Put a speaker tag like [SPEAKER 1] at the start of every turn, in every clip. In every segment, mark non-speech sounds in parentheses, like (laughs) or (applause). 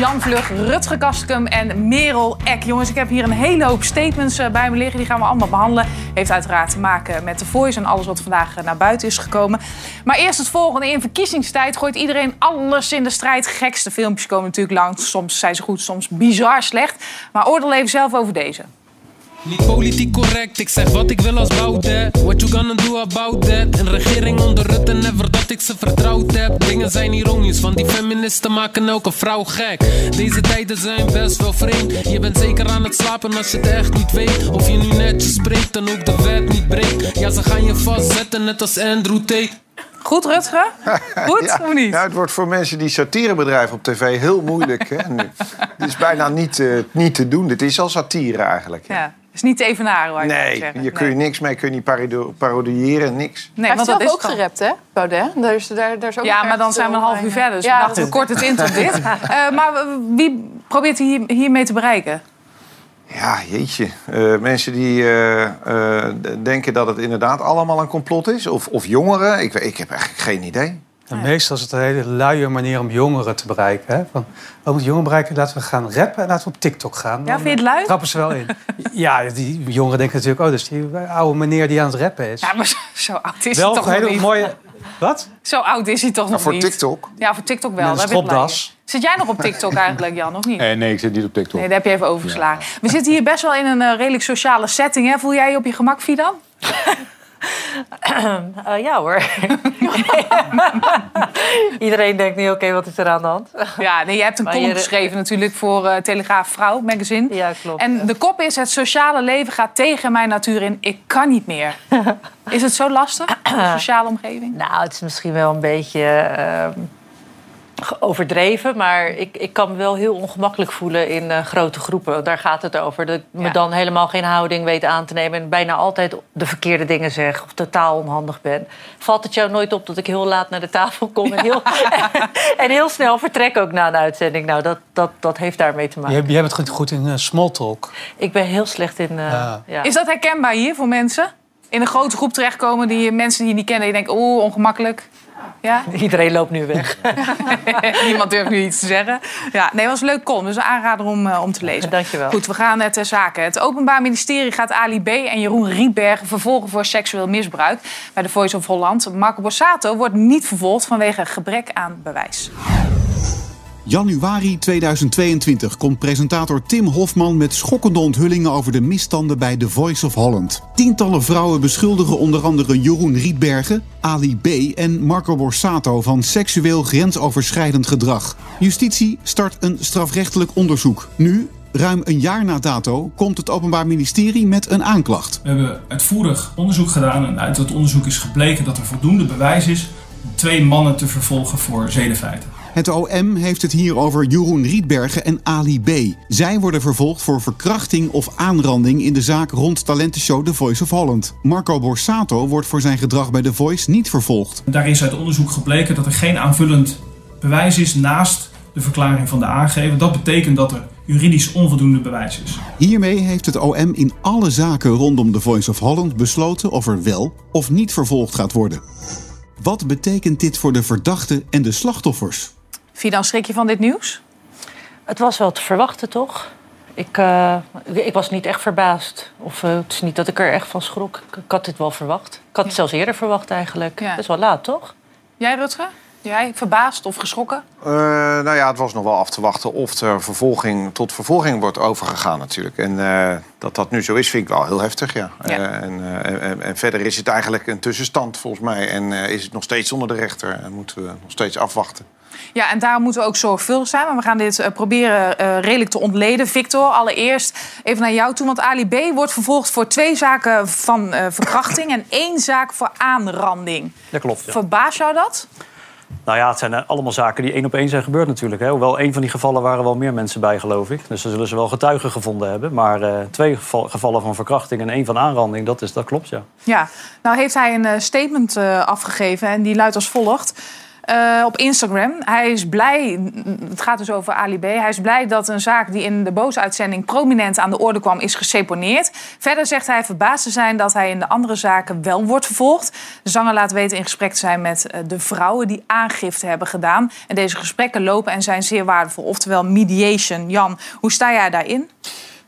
[SPEAKER 1] Jan Vlug, Rutger Kastkum en Merel Eck. Jongens, ik heb hier een hele hoop statements eh, bij me liggen. Die gaan we allemaal behandelen. Heeft uiteraard te maken met de Voice en alles wat vandaag eh, naar buiten is gekomen. Maar eerst het volgende. In verkiezingstijd gooit iedereen alles in de strijd. Gekste filmpjes komen natuurlijk langs. Soms zijn ze goed, soms bizar slecht. Maar oordeel even zelf over deze.
[SPEAKER 2] Niet politiek correct, ik zeg wat ik wil als Baudet. What you gonna do about that? Een regering onder Rutte, never dat ik ze vertrouwd heb. Dingen zijn ironisch, want die feministen maken elke vrouw gek. Deze tijden zijn best wel vreemd. Je bent zeker aan het slapen als je het echt niet weet. Of je nu netjes spreekt en ook de wet niet breekt. Ja, ze gaan je vastzetten, net als Andrew Tate.
[SPEAKER 1] Goed, Rutger? (laughs) Goed
[SPEAKER 3] ja,
[SPEAKER 1] of niet?
[SPEAKER 3] Ja, het wordt voor mensen die satire bedrijven op tv heel moeilijk. Hè? Nu. (laughs) Het is bijna niet, eh, niet te doen. Dit is al satire eigenlijk.
[SPEAKER 1] Ja. Is niet te evenaren, waar je
[SPEAKER 3] Nee,
[SPEAKER 1] zeggen.
[SPEAKER 3] je kun je niks mee, kun je niet parodi- parodiëren, niks.
[SPEAKER 1] Nee,
[SPEAKER 4] Hij
[SPEAKER 1] want dat is
[SPEAKER 4] ook gerapt, hè, Baudet? Daar is, daar, daar is ook
[SPEAKER 1] Ja, maar dan zijn we een half uur verder. Dus
[SPEAKER 4] Ja,
[SPEAKER 1] we dachten,
[SPEAKER 4] dat-
[SPEAKER 1] we kort het in tot dit. (laughs) Eh, maar wie probeert hij hier, hiermee te bereiken?
[SPEAKER 3] Ja, jeetje. Eh, mensen die eh, eh, denken dat het inderdaad allemaal een complot is. Of, of jongeren. Ik, we- ik heb eigenlijk geen idee.
[SPEAKER 5] En meestal is het een hele luie manier om jongeren te bereiken. Hè? Van, we moeten jongeren bereiken, laten we gaan rappen en laten we op TikTok gaan.
[SPEAKER 1] Ja, vind je het lui?
[SPEAKER 5] Trappen ze wel in. (laughs) ja, die jongeren denken natuurlijk, oh, dus die oude meneer die aan het rappen is.
[SPEAKER 1] Ja, maar zo, oud is
[SPEAKER 5] wel
[SPEAKER 1] hij toch
[SPEAKER 5] een hele
[SPEAKER 1] nog niet?
[SPEAKER 5] mooie... Wat?
[SPEAKER 1] Zo oud is hij toch nog
[SPEAKER 3] voor
[SPEAKER 1] niet?
[SPEAKER 3] TikTok?
[SPEAKER 1] Ja, voor TikTok wel.
[SPEAKER 5] Met een
[SPEAKER 1] daar ben ik blij
[SPEAKER 5] stropdas.
[SPEAKER 1] mee. Zit jij nog op TikTok eigenlijk, Jan, of niet?
[SPEAKER 6] Eh, nee, ik zit niet op TikTok.
[SPEAKER 1] Nee, dat heb je even overgeslagen. We zitten hier best wel in een eh, redelijk sociale setting. Hè? Voel jij je op je gemak, Fidan? (laughs)
[SPEAKER 7] Eh, ja hoor. (laughs) Iedereen denkt nu, oké, wat is er aan de hand? (laughs)
[SPEAKER 1] Ja, nee, je hebt een
[SPEAKER 7] Maar
[SPEAKER 1] column
[SPEAKER 7] je-
[SPEAKER 1] geschreven natuurlijk voor eh, Telegraaf Vrouw magazine.
[SPEAKER 7] Ja, klopt.
[SPEAKER 1] En de kop is: het sociale leven gaat tegen mijn natuur in. Ik kan niet meer. (laughs) Is het zo lastig, de (clears throat) sociale omgeving?
[SPEAKER 7] Nou, het is misschien wel een beetje ehm, overdreven, maar ik, ik kan me wel heel ongemakkelijk voelen in eh, grote groepen. Daar gaat het over. Dat ik me dan helemaal geen houding weet aan te nemen en bijna altijd de verkeerde dingen zeg of totaal onhandig ben. Valt het jou nooit op dat ik heel laat naar de tafel kom en heel, (laughs) en heel snel vertrek ook na een uitzending? Nou, dat, dat, dat heeft daarmee te maken.
[SPEAKER 5] Jij, jij bent goed, goed in uh, small talk.
[SPEAKER 7] Ik ben heel slecht in. eh,
[SPEAKER 5] Ja.
[SPEAKER 7] ja.
[SPEAKER 1] Is dat herkenbaar hier voor mensen? In een grote groep terechtkomen, die mensen die je niet kennen, die denken: oeh, ongemakkelijk. Ja? (laughs)
[SPEAKER 7] Iedereen loopt nu weg. (laughs)
[SPEAKER 1] Niemand durft nu iets te zeggen. Ja, nee, het was een leuk column. Dus een aanrader om, eh, om te lezen. (laughs)
[SPEAKER 7] Dankjewel.
[SPEAKER 1] Goed, we gaan eh, ter zake. Het Openbaar Ministerie gaat Ali B. en Jeroen Rietbergen vervolgen voor seksueel misbruik. Bij de Voice of Holland. Marco Borsato wordt niet vervolgd vanwege gebrek aan bewijs.
[SPEAKER 8] Januari 2022 komt presentator Tim Hofman met schokkende onthullingen over de misstanden bij The Voice of Holland. Tientallen vrouwen beschuldigen onder andere Jeroen Rietbergen, Ali B. en Marco Borsato van seksueel grensoverschrijdend gedrag. Justitie start een strafrechtelijk onderzoek. Nu, ruim een jaar na dato, komt het Openbaar Ministerie met een aanklacht.
[SPEAKER 9] We hebben uitvoerig onderzoek gedaan en uit dat onderzoek is gebleken dat er voldoende bewijs is om twee mannen te vervolgen voor zedenfeiten.
[SPEAKER 8] Het OM heeft het hier over Jeroen Rietbergen en Ali B. Zij worden vervolgd voor verkrachting of aanranding in de zaak rond talentenshow The Voice of Holland. Marco Borsato wordt voor zijn gedrag bij The Voice niet vervolgd.
[SPEAKER 9] Daar is uit onderzoek gebleken dat er geen aanvullend bewijs is naast de verklaring van de aangever. Dat betekent dat er juridisch onvoldoende bewijs is.
[SPEAKER 8] Hiermee heeft het OM in alle zaken rondom The Voice of Holland besloten of er wel of niet vervolgd gaat worden. Wat betekent dit voor de verdachten en de slachtoffers?
[SPEAKER 1] Fidan, schrik je van dit nieuws?
[SPEAKER 7] Het was wel te verwachten, toch? Ik, eh, ik was niet echt verbaasd. Of eh, het is niet dat ik er echt van schrok. Ik, ik had dit wel verwacht. Ik had het zelfs eerder verwacht eigenlijk.
[SPEAKER 1] Ja.
[SPEAKER 7] Het is wel laat, toch?
[SPEAKER 1] Jij, Rutger? Jij verbaasd of geschrokken?
[SPEAKER 3] Eh, nou ja, het was nog wel af te wachten of er vervolging, tot vervolging wordt overgegaan natuurlijk. En eh, dat dat nu zo is, vind ik wel heel heftig, ja.
[SPEAKER 1] Ja.
[SPEAKER 3] Eh, en, eh, en, en verder is het eigenlijk een tussenstand volgens mij. En eh, is het nog steeds onder de rechter en moeten we nog steeds afwachten.
[SPEAKER 1] Ja, en daarom moeten we ook zorgvuldig zijn. Maar we gaan dit eh, proberen eh, redelijk te ontleden. Victor, allereerst even naar jou toe. Want Ali B. wordt vervolgd voor twee zaken van eh, verkrachting... en één zaak voor aanranding.
[SPEAKER 10] Dat klopt, ja.
[SPEAKER 1] Verbaast jou dat?
[SPEAKER 10] Nou ja, het zijn allemaal zaken die één op één zijn gebeurd natuurlijk. Hè. Hoewel een van die gevallen waren wel meer mensen bij, geloof ik. Dus dan zullen ze wel getuigen gevonden hebben. Maar twee geval- gevallen van verkrachting en één van aanranding, dat, is, dat klopt, ja.
[SPEAKER 1] Ja, nou heeft hij een statement afgegeven en die luidt als volgt. Eh, op Instagram. Hij is blij, het gaat dus over Ali B. Hij is blij dat een zaak die in de boze uitzending prominent aan de orde kwam, is geseponeerd. Verder zegt hij verbaasd te zijn dat hij in de andere zaken wel wordt vervolgd. Zanger laat weten in gesprek te zijn met eh, de vrouwen die aangifte hebben gedaan. En deze gesprekken lopen en zijn zeer waardevol. Oftewel mediation. Jan, hoe sta jij daarin?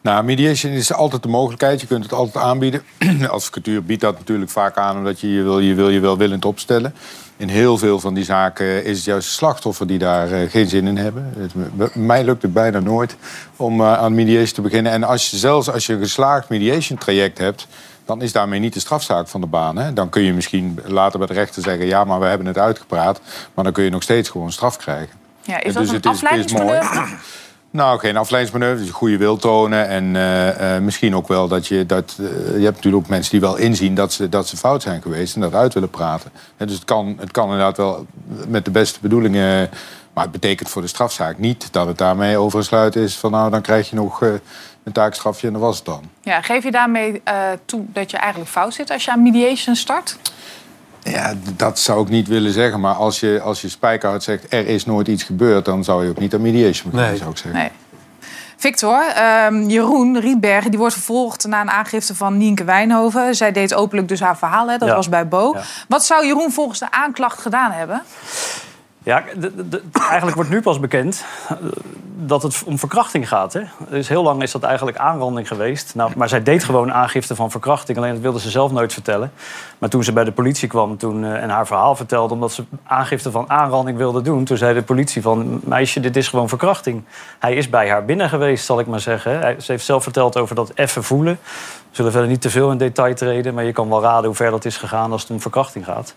[SPEAKER 3] Nou, mediation is altijd de mogelijkheid. Je kunt het altijd aanbieden. (clears throat) Advocatuur biedt dat natuurlijk vaak aan omdat je je wil je, wil, je welwillend opstellen. In heel veel van die zaken is het juist de slachtoffer die daar eh, geen zin in hebben. Het, mij lukt het bijna nooit om eh, aan mediation te beginnen. En als je, zelfs als je een geslaagd mediation traject hebt, dan is daarmee niet de strafzaak van de baan. Hè? Dan kun je misschien later bij de rechter zeggen: ja, maar we hebben het uitgepraat. Maar dan kun je nog steeds gewoon straf krijgen.
[SPEAKER 1] Ja, is dat
[SPEAKER 3] dus
[SPEAKER 1] een
[SPEAKER 3] het is- het is mooi. (clears throat) Nou, geen afleidingsmanoeuvre. Dus goede wil tonen. En eh, eh, misschien ook wel dat je... Dat, eh, je hebt natuurlijk ook mensen die wel inzien dat ze, dat ze fout zijn geweest... en dat uit willen praten. Hè, dus het kan, het kan inderdaad wel met de beste bedoelingen... Maar het betekent voor de strafzaak niet dat het daarmee overgesluiten is... van nou, dan krijg je nog een taakstrafje en dat was het dan.
[SPEAKER 1] Ja, geef je daarmee toe dat je eigenlijk fout zit als je aan mediation start?
[SPEAKER 3] Ja, dat zou ik niet willen zeggen. Maar als je, als je spijkerhard zegt, er is nooit iets gebeurd... dan zou je ook niet aan mediation beginnen,
[SPEAKER 5] Nee.
[SPEAKER 3] zou ik zeggen.
[SPEAKER 1] Nee. Victor, ehm, Jeroen Rietbergen die wordt vervolgd na een aangifte van Nienke Wijnhoven. Zij deed openlijk dus haar verhaal, hè? dat
[SPEAKER 10] Ja.
[SPEAKER 1] was bij Bo.
[SPEAKER 10] Ja.
[SPEAKER 1] Wat zou Jeroen volgens de aanklacht gedaan hebben?
[SPEAKER 10] Ja, eigenlijk wordt nu pas bekend eh, dat het om verkrachting gaat. Hè? Dus heel lang is dat eigenlijk aanranding geweest. Nou, maar zij deed gewoon aangifte van verkrachting. Alleen dat wilde ze zelf nooit vertellen. Maar toen ze bij de politie kwam toen, eh, en haar verhaal vertelde... omdat ze aangifte van aanranding wilde doen... toen zei de politie van... meisje, dit is gewoon verkrachting. Hij is bij haar binnen geweest, zal ik maar zeggen. Hij- Ze heeft zelf verteld over dat effen voelen. We zullen verder niet te veel in detail treden... maar je kan wel raden hoe ver dat is gegaan als het om verkrachting gaat.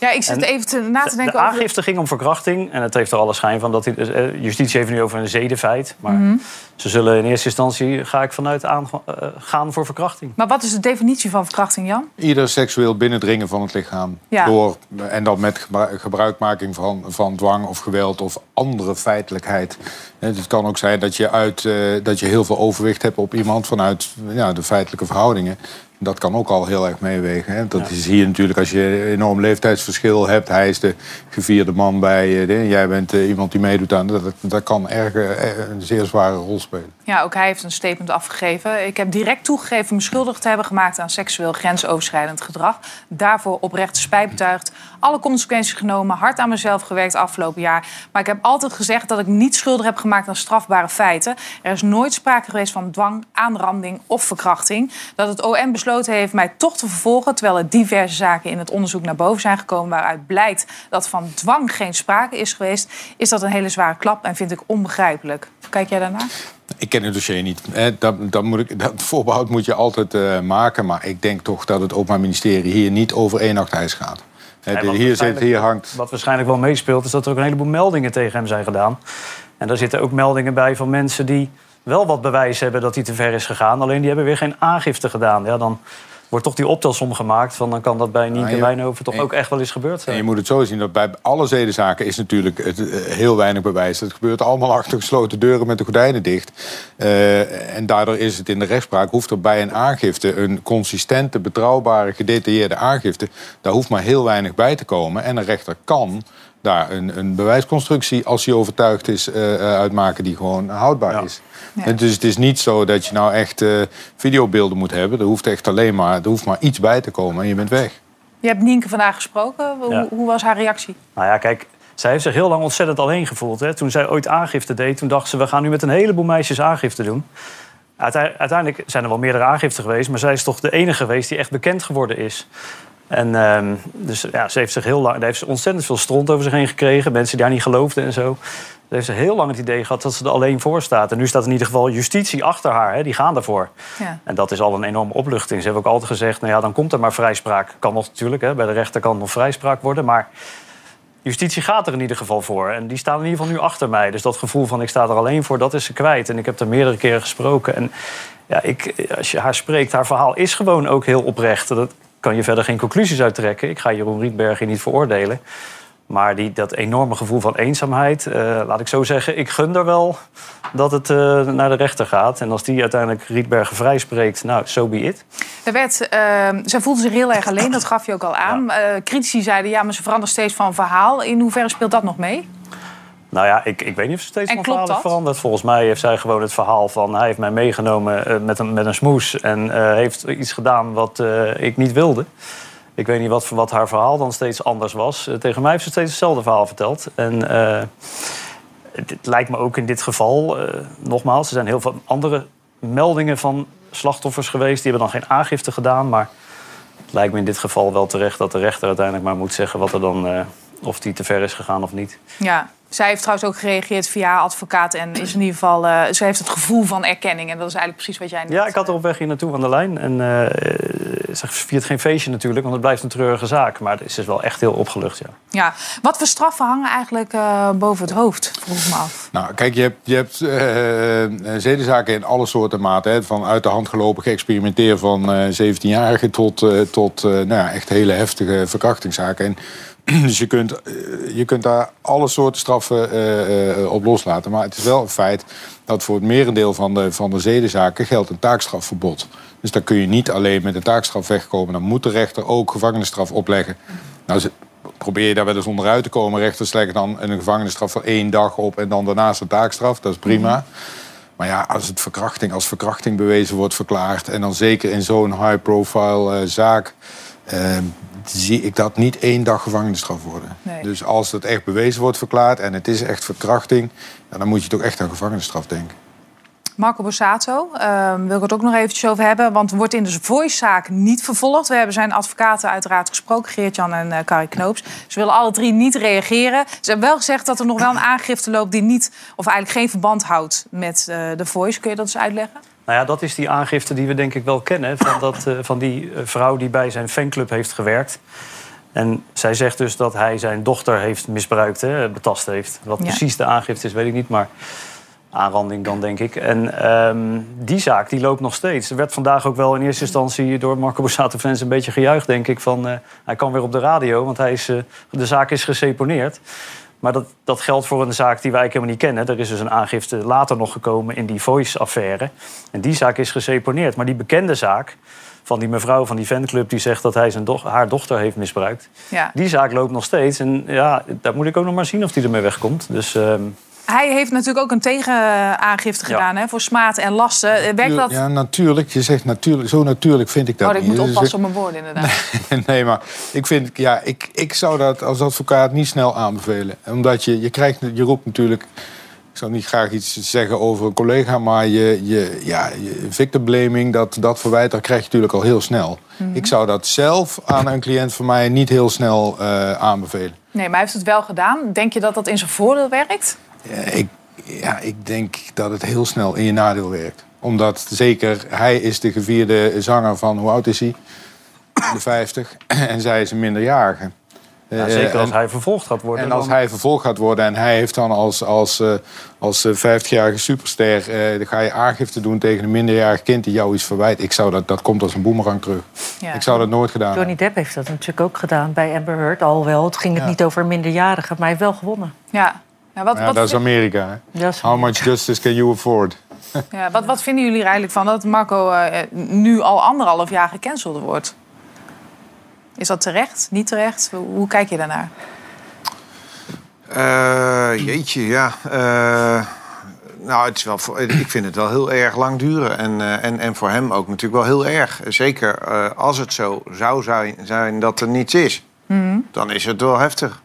[SPEAKER 1] Ja, ik zit
[SPEAKER 10] En
[SPEAKER 1] even te, na te
[SPEAKER 10] De
[SPEAKER 1] denken over...
[SPEAKER 10] aangifte ging om verkrachting. En het heeft er alle schijn van dat... hij- eh, justitie heeft nu over een zedenfeit. Maar
[SPEAKER 1] Mhm.
[SPEAKER 10] ze zullen in eerste instantie, ga ik vanuit, aan, eh, gaan voor verkrachting.
[SPEAKER 1] Maar wat is de definitie van verkrachting, Jan?
[SPEAKER 3] Ieder seksueel binnendringen van het lichaam.
[SPEAKER 1] Ja.
[SPEAKER 3] Door, en dan met gebru- gebruikmaking van, van dwang of geweld of andere feitelijkheid. Het kan ook zijn dat je, uit, eh, dat je heel veel overwicht hebt op iemand vanuit ja, de feitelijke verhoudingen. Dat kan ook al heel erg meewegen. Hè. Dat is hier natuurlijk als je een enorm leeftijdsverschil hebt. Hij is de gevierde man bij eh, de- jij bent eh, iemand die meedoet aan. Dat, dat kan erg, eh, een zeer zware rol spelen.
[SPEAKER 1] Ja, ook hij heeft een statement afgegeven. Ik heb direct toegegeven me schuldig te hebben gemaakt aan seksueel grensoverschrijdend gedrag. Daarvoor oprecht spijt betuigd. Alle consequenties genomen, hard aan mezelf gewerkt afgelopen jaar. Maar ik heb altijd gezegd dat ik niet schuldig heb gemaakt aan strafbare feiten. Er is nooit sprake geweest van dwang, aanranding of verkrachting. Dat het OM besloten heeft mij toch te vervolgen... terwijl er diverse zaken in het onderzoek naar boven zijn gekomen... waaruit blijkt dat van dwang geen sprake is geweest... is dat een hele zware klap en vind ik onbegrijpelijk. Kijk jij daarnaar?
[SPEAKER 3] Ik ken het dossier niet. Hè, Dat, dat, moet ik, dat (laughs) voorbehoud moet je altijd eh, maken. Maar ik denk toch dat het Openbaar Ministerie hier niet over één nacht ijs gaat. Hier, zit,
[SPEAKER 10] waarschijnlijk-
[SPEAKER 3] hier hangt...
[SPEAKER 10] Wat waarschijnlijk wel meespeelt, is dat er ook een heleboel meldingen tegen hem zijn gedaan. En daar zitten ook meldingen bij van mensen die wel wat bewijs hebben dat hij te ver is gegaan. Alleen die hebben weer geen aangifte gedaan. Ja, dan wordt toch die optelsom gemaakt. Van dan kan dat bij Nienke
[SPEAKER 3] ja.
[SPEAKER 10] Wijnhoven toch
[SPEAKER 3] En-
[SPEAKER 10] ook echt wel eens gebeurd
[SPEAKER 3] En
[SPEAKER 10] zijn.
[SPEAKER 3] je moet het zo zien dat bij alle zedenzaken is natuurlijk het, eh, heel weinig bewijs. Het gebeurt allemaal (laughs) achter gesloten deuren met de gordijnen dicht. Eh, en daardoor is het in de rechtspraak, hoeft er bij een aangifte... een consistente, betrouwbare, gedetailleerde aangifte... daar hoeft maar heel weinig bij te komen. En een rechter kan daar een, een bewijsconstructie, als hij overtuigd is, eh, eh, uitmaken... die gewoon houdbaar
[SPEAKER 10] Ja.
[SPEAKER 3] is. En Dus het is niet zo dat je nou echt eh, videobeelden moet hebben. Er hoeft echt alleen maar, er hoeft maar iets bij te komen en je bent weg.
[SPEAKER 1] Je hebt Nienke vandaag gesproken. Hoe,
[SPEAKER 10] Ja.
[SPEAKER 1] hoe was haar reactie?
[SPEAKER 10] Nou ja, kijk, zij heeft zich heel lang ontzettend alleen gevoeld. Hè. Toen zij ooit aangifte deed, toen dacht ze... we gaan nu met een heleboel meisjes aangifte doen. Uitei- Uiteindelijk zijn er wel meerdere aangiften geweest... maar zij is toch de enige geweest die echt bekend geworden is. En ehm, dus ja, ze heeft zich heel lang... Daar heeft ze ontzettend veel stront over zich heen gekregen. Mensen die haar niet geloofden en zo. Ze heeft ze heel lang het idee gehad dat ze er alleen voor staat. En nu staat in ieder geval justitie achter haar. Hè. Die gaan daarvoor.
[SPEAKER 1] Ja.
[SPEAKER 10] En dat is al een enorme opluchting. Ze hebben ook altijd gezegd, nou ja, dan komt er maar vrijspraak. Kan nog natuurlijk, hè, bij de rechter kan nog vrijspraak worden. Maar justitie gaat er in ieder geval voor. En die staan in ieder geval nu achter mij. Dus dat gevoel van ik sta er alleen voor, dat is ze kwijt. En ik heb er meerdere keren gesproken. En ja, ik, als je haar spreekt, haar verhaal is gewoon ook heel oprecht. Dat kan je verder geen conclusies uit trekken. Ik ga Jeroen Rietberg hier niet veroordelen. Maar die, dat enorme gevoel van eenzaamheid, eh, laat ik zo zeggen, ik gun er wel dat het eh, naar de rechter gaat. En als die uiteindelijk Rietbergen vrijspreekt, nou, so be it.
[SPEAKER 1] Er werd, eh, zij voelde zich heel erg alleen, dat gaf je ook al aan. Eh, critici zeiden, ja, maar ze verandert steeds van verhaal. In hoeverre speelt dat nog mee?
[SPEAKER 10] Nou ja, ik, ik weet niet of ze steeds van verhaal veranderd. Volgens mij heeft zij gewoon het verhaal van... hij heeft mij meegenomen eh, met, een, met een smoes... en eh, heeft iets gedaan wat eh, ik niet wilde. Ik weet niet wat, wat haar verhaal dan steeds anders was. Tegen mij heeft ze steeds hetzelfde verhaal verteld. En het, lijkt me ook in dit geval, nogmaals... er zijn heel veel andere meldingen van slachtoffers geweest... die hebben dan geen aangifte gedaan, maar... Het lijkt me in dit geval wel terecht dat de rechter uiteindelijk maar moet zeggen... wat er dan, of die te ver is gegaan of niet.
[SPEAKER 1] Ja, zij heeft trouwens ook gereageerd via haar advocaat. En is in ieder geval, eh, ze heeft het gevoel van erkenning. En dat is eigenlijk precies wat jij net
[SPEAKER 10] Ja, ik had er op weg hier naartoe aan de lijn. En eh, ze viert geen feestje natuurlijk, want het blijft een treurige zaak. Maar ze is wel echt heel opgelucht, ja.
[SPEAKER 1] Ja, wat voor straffen hangen eigenlijk eh, boven het hoofd, vroeg ik me af.
[SPEAKER 3] Nou, kijk, je hebt, je hebt zedenzaken in alle soorten maten. Hè, van uit de hand gelopen geëxperimenteer van eh 17-jarigen tot, eh, tot eh, nou ja, echt hele heftige verkrachtingszaken. En, (clears throat) dus je kunt, eh, je kunt daar alle soorten straffen eh, eh, op loslaten. Maar het is wel een feit dat voor het merendeel van de, van de zedenzaken geldt een taakstrafverbod. Dus daar kun je niet alleen met een taakstraf wegkomen. Dan moet de rechter ook gevangenisstraf opleggen. Nou, probeer je daar wel eens onderuit te komen. Rechters leggen dan een gevangenisstraf van één dag op en dan daarnaast een taakstraf. Dat is prima. Maar ja, als het verkrachting als verkrachting bewezen wordt verklaard... en dan zeker in zo'n high-profile zaak... zie ik dat niet één dag gevangenisstraf worden.
[SPEAKER 1] Nee.
[SPEAKER 3] Dus als het echt bewezen wordt verklaard en het is echt verkrachting... Dan moet je toch echt aan gevangenisstraf denken.
[SPEAKER 1] Marco Borsato, eh, wil ik het ook nog eventjes over hebben. Want wordt in de Voice-zaak niet vervolgd. We hebben zijn advocaten uiteraard gesproken, Geert-Jan en eh Carrie Knoops. Ze willen alle drie niet reageren. Ze hebben wel gezegd dat er nog wel een aangifte loopt... die niet, of eigenlijk geen verband houdt met eh, de Voice. Kun je dat eens uitleggen?
[SPEAKER 10] Nou ja, dat is die aangifte die we denk ik wel kennen. Van, dat, eh, van die eh, vrouw die bij zijn fanclub heeft gewerkt. En zij zegt dus dat hij zijn dochter heeft misbruikt, hè, betast heeft. Wat
[SPEAKER 1] Ja.
[SPEAKER 10] precies de aangifte is, weet ik niet, maar aanranding dan, denk ik. En ehm, die zaak die loopt nog steeds. Er werd vandaag ook wel in eerste instantie door Marco Borsato fans een beetje gejuicht, denk ik. Van, eh, hij kan weer op de radio, want hij is, de zaak is geseponeerd. Maar dat, dat geldt voor een zaak die wij helemaal niet kennen. Er is dus een aangifte later nog gekomen in die Voice-affaire. En die zaak is geseponeerd. Maar die bekende zaak van die mevrouw van die fanclub... die zegt dat hij zijn doch- haar dochter heeft misbruikt...
[SPEAKER 1] Ja.
[SPEAKER 10] die zaak loopt nog steeds. En ja, daar moet ik ook nog maar zien of die ermee wegkomt. Dus ehm,
[SPEAKER 1] Hij heeft natuurlijk ook een tegenaangifte
[SPEAKER 10] Ja.
[SPEAKER 1] gedaan hè, voor smaad en lasten. Eh, Werkt dat...
[SPEAKER 3] Ja, natuurlijk. Je zegt natuurlijk. Zo natuurlijk vind ik dat
[SPEAKER 1] oh, ik
[SPEAKER 3] niet.
[SPEAKER 1] moet
[SPEAKER 3] Dus
[SPEAKER 1] oppassen op mijn woorden inderdaad. (laughs)
[SPEAKER 3] nee, maar ik vind, ja, ik, ik zou dat als advocaat niet snel aanbevelen. Omdat je, je krijgt, je roept natuurlijk, ik zou niet graag iets zeggen over een collega, maar je, je, ja, je victim blaming, dat, dat verwijt, dat krijg je natuurlijk al heel snel.
[SPEAKER 1] Mhm.
[SPEAKER 3] Ik zou dat zelf aan een cliënt van mij niet heel snel eh, aanbevelen.
[SPEAKER 1] Nee, maar hij heeft het wel gedaan. Denk je dat dat in zijn voordeel werkt?
[SPEAKER 3] Ja, ik, ja, ik denk dat het heel snel in je nadeel werkt. Omdat zeker hij is de gevierde zanger van, hoe oud is hij? De 50. En zij is een minderjarige.
[SPEAKER 10] ja,
[SPEAKER 3] Eh,
[SPEAKER 10] zeker als
[SPEAKER 3] en-
[SPEAKER 10] hij vervolgd gaat worden.
[SPEAKER 3] En als
[SPEAKER 10] dan-
[SPEAKER 3] hij vervolgd gaat worden en hij heeft dan als, als, eh, als eh, 50-jarige superster... eh, dan ga je aangifte doen tegen een minderjarig kind die jou iets verwijt. Ik zou dat, dat komt als een boemerang terug.
[SPEAKER 1] Ja.
[SPEAKER 3] Ik zou dat nooit gedaan
[SPEAKER 7] Johnny Depp heeft dat natuurlijk ook gedaan bij Amber Heard. Alhoewel, het ging het
[SPEAKER 3] Ja.
[SPEAKER 7] niet over minderjarigen, maar hij heeft wel gewonnen.
[SPEAKER 1] Ja. Ja, wat,
[SPEAKER 3] Ja,
[SPEAKER 1] wat,
[SPEAKER 3] dat is Amerika. Hè?
[SPEAKER 7] Dat is-
[SPEAKER 3] How much justice can you afford? (laughs)
[SPEAKER 1] ja, wat, wat vinden jullie er eigenlijk van dat Marco eh, nu al anderhalf jaar gecanceld wordt? Is dat terecht? Niet terecht? Hoe, hoe kijk je daarnaar?
[SPEAKER 6] Eh, jeetje, ja. Eh, nou, het is wel, voor- ik vind het wel heel erg lang duren. En, eh, en, en voor hem ook natuurlijk wel heel erg. Zeker eh, als het zo zou zijn, zijn dat er niets is. Dan is het wel heftig.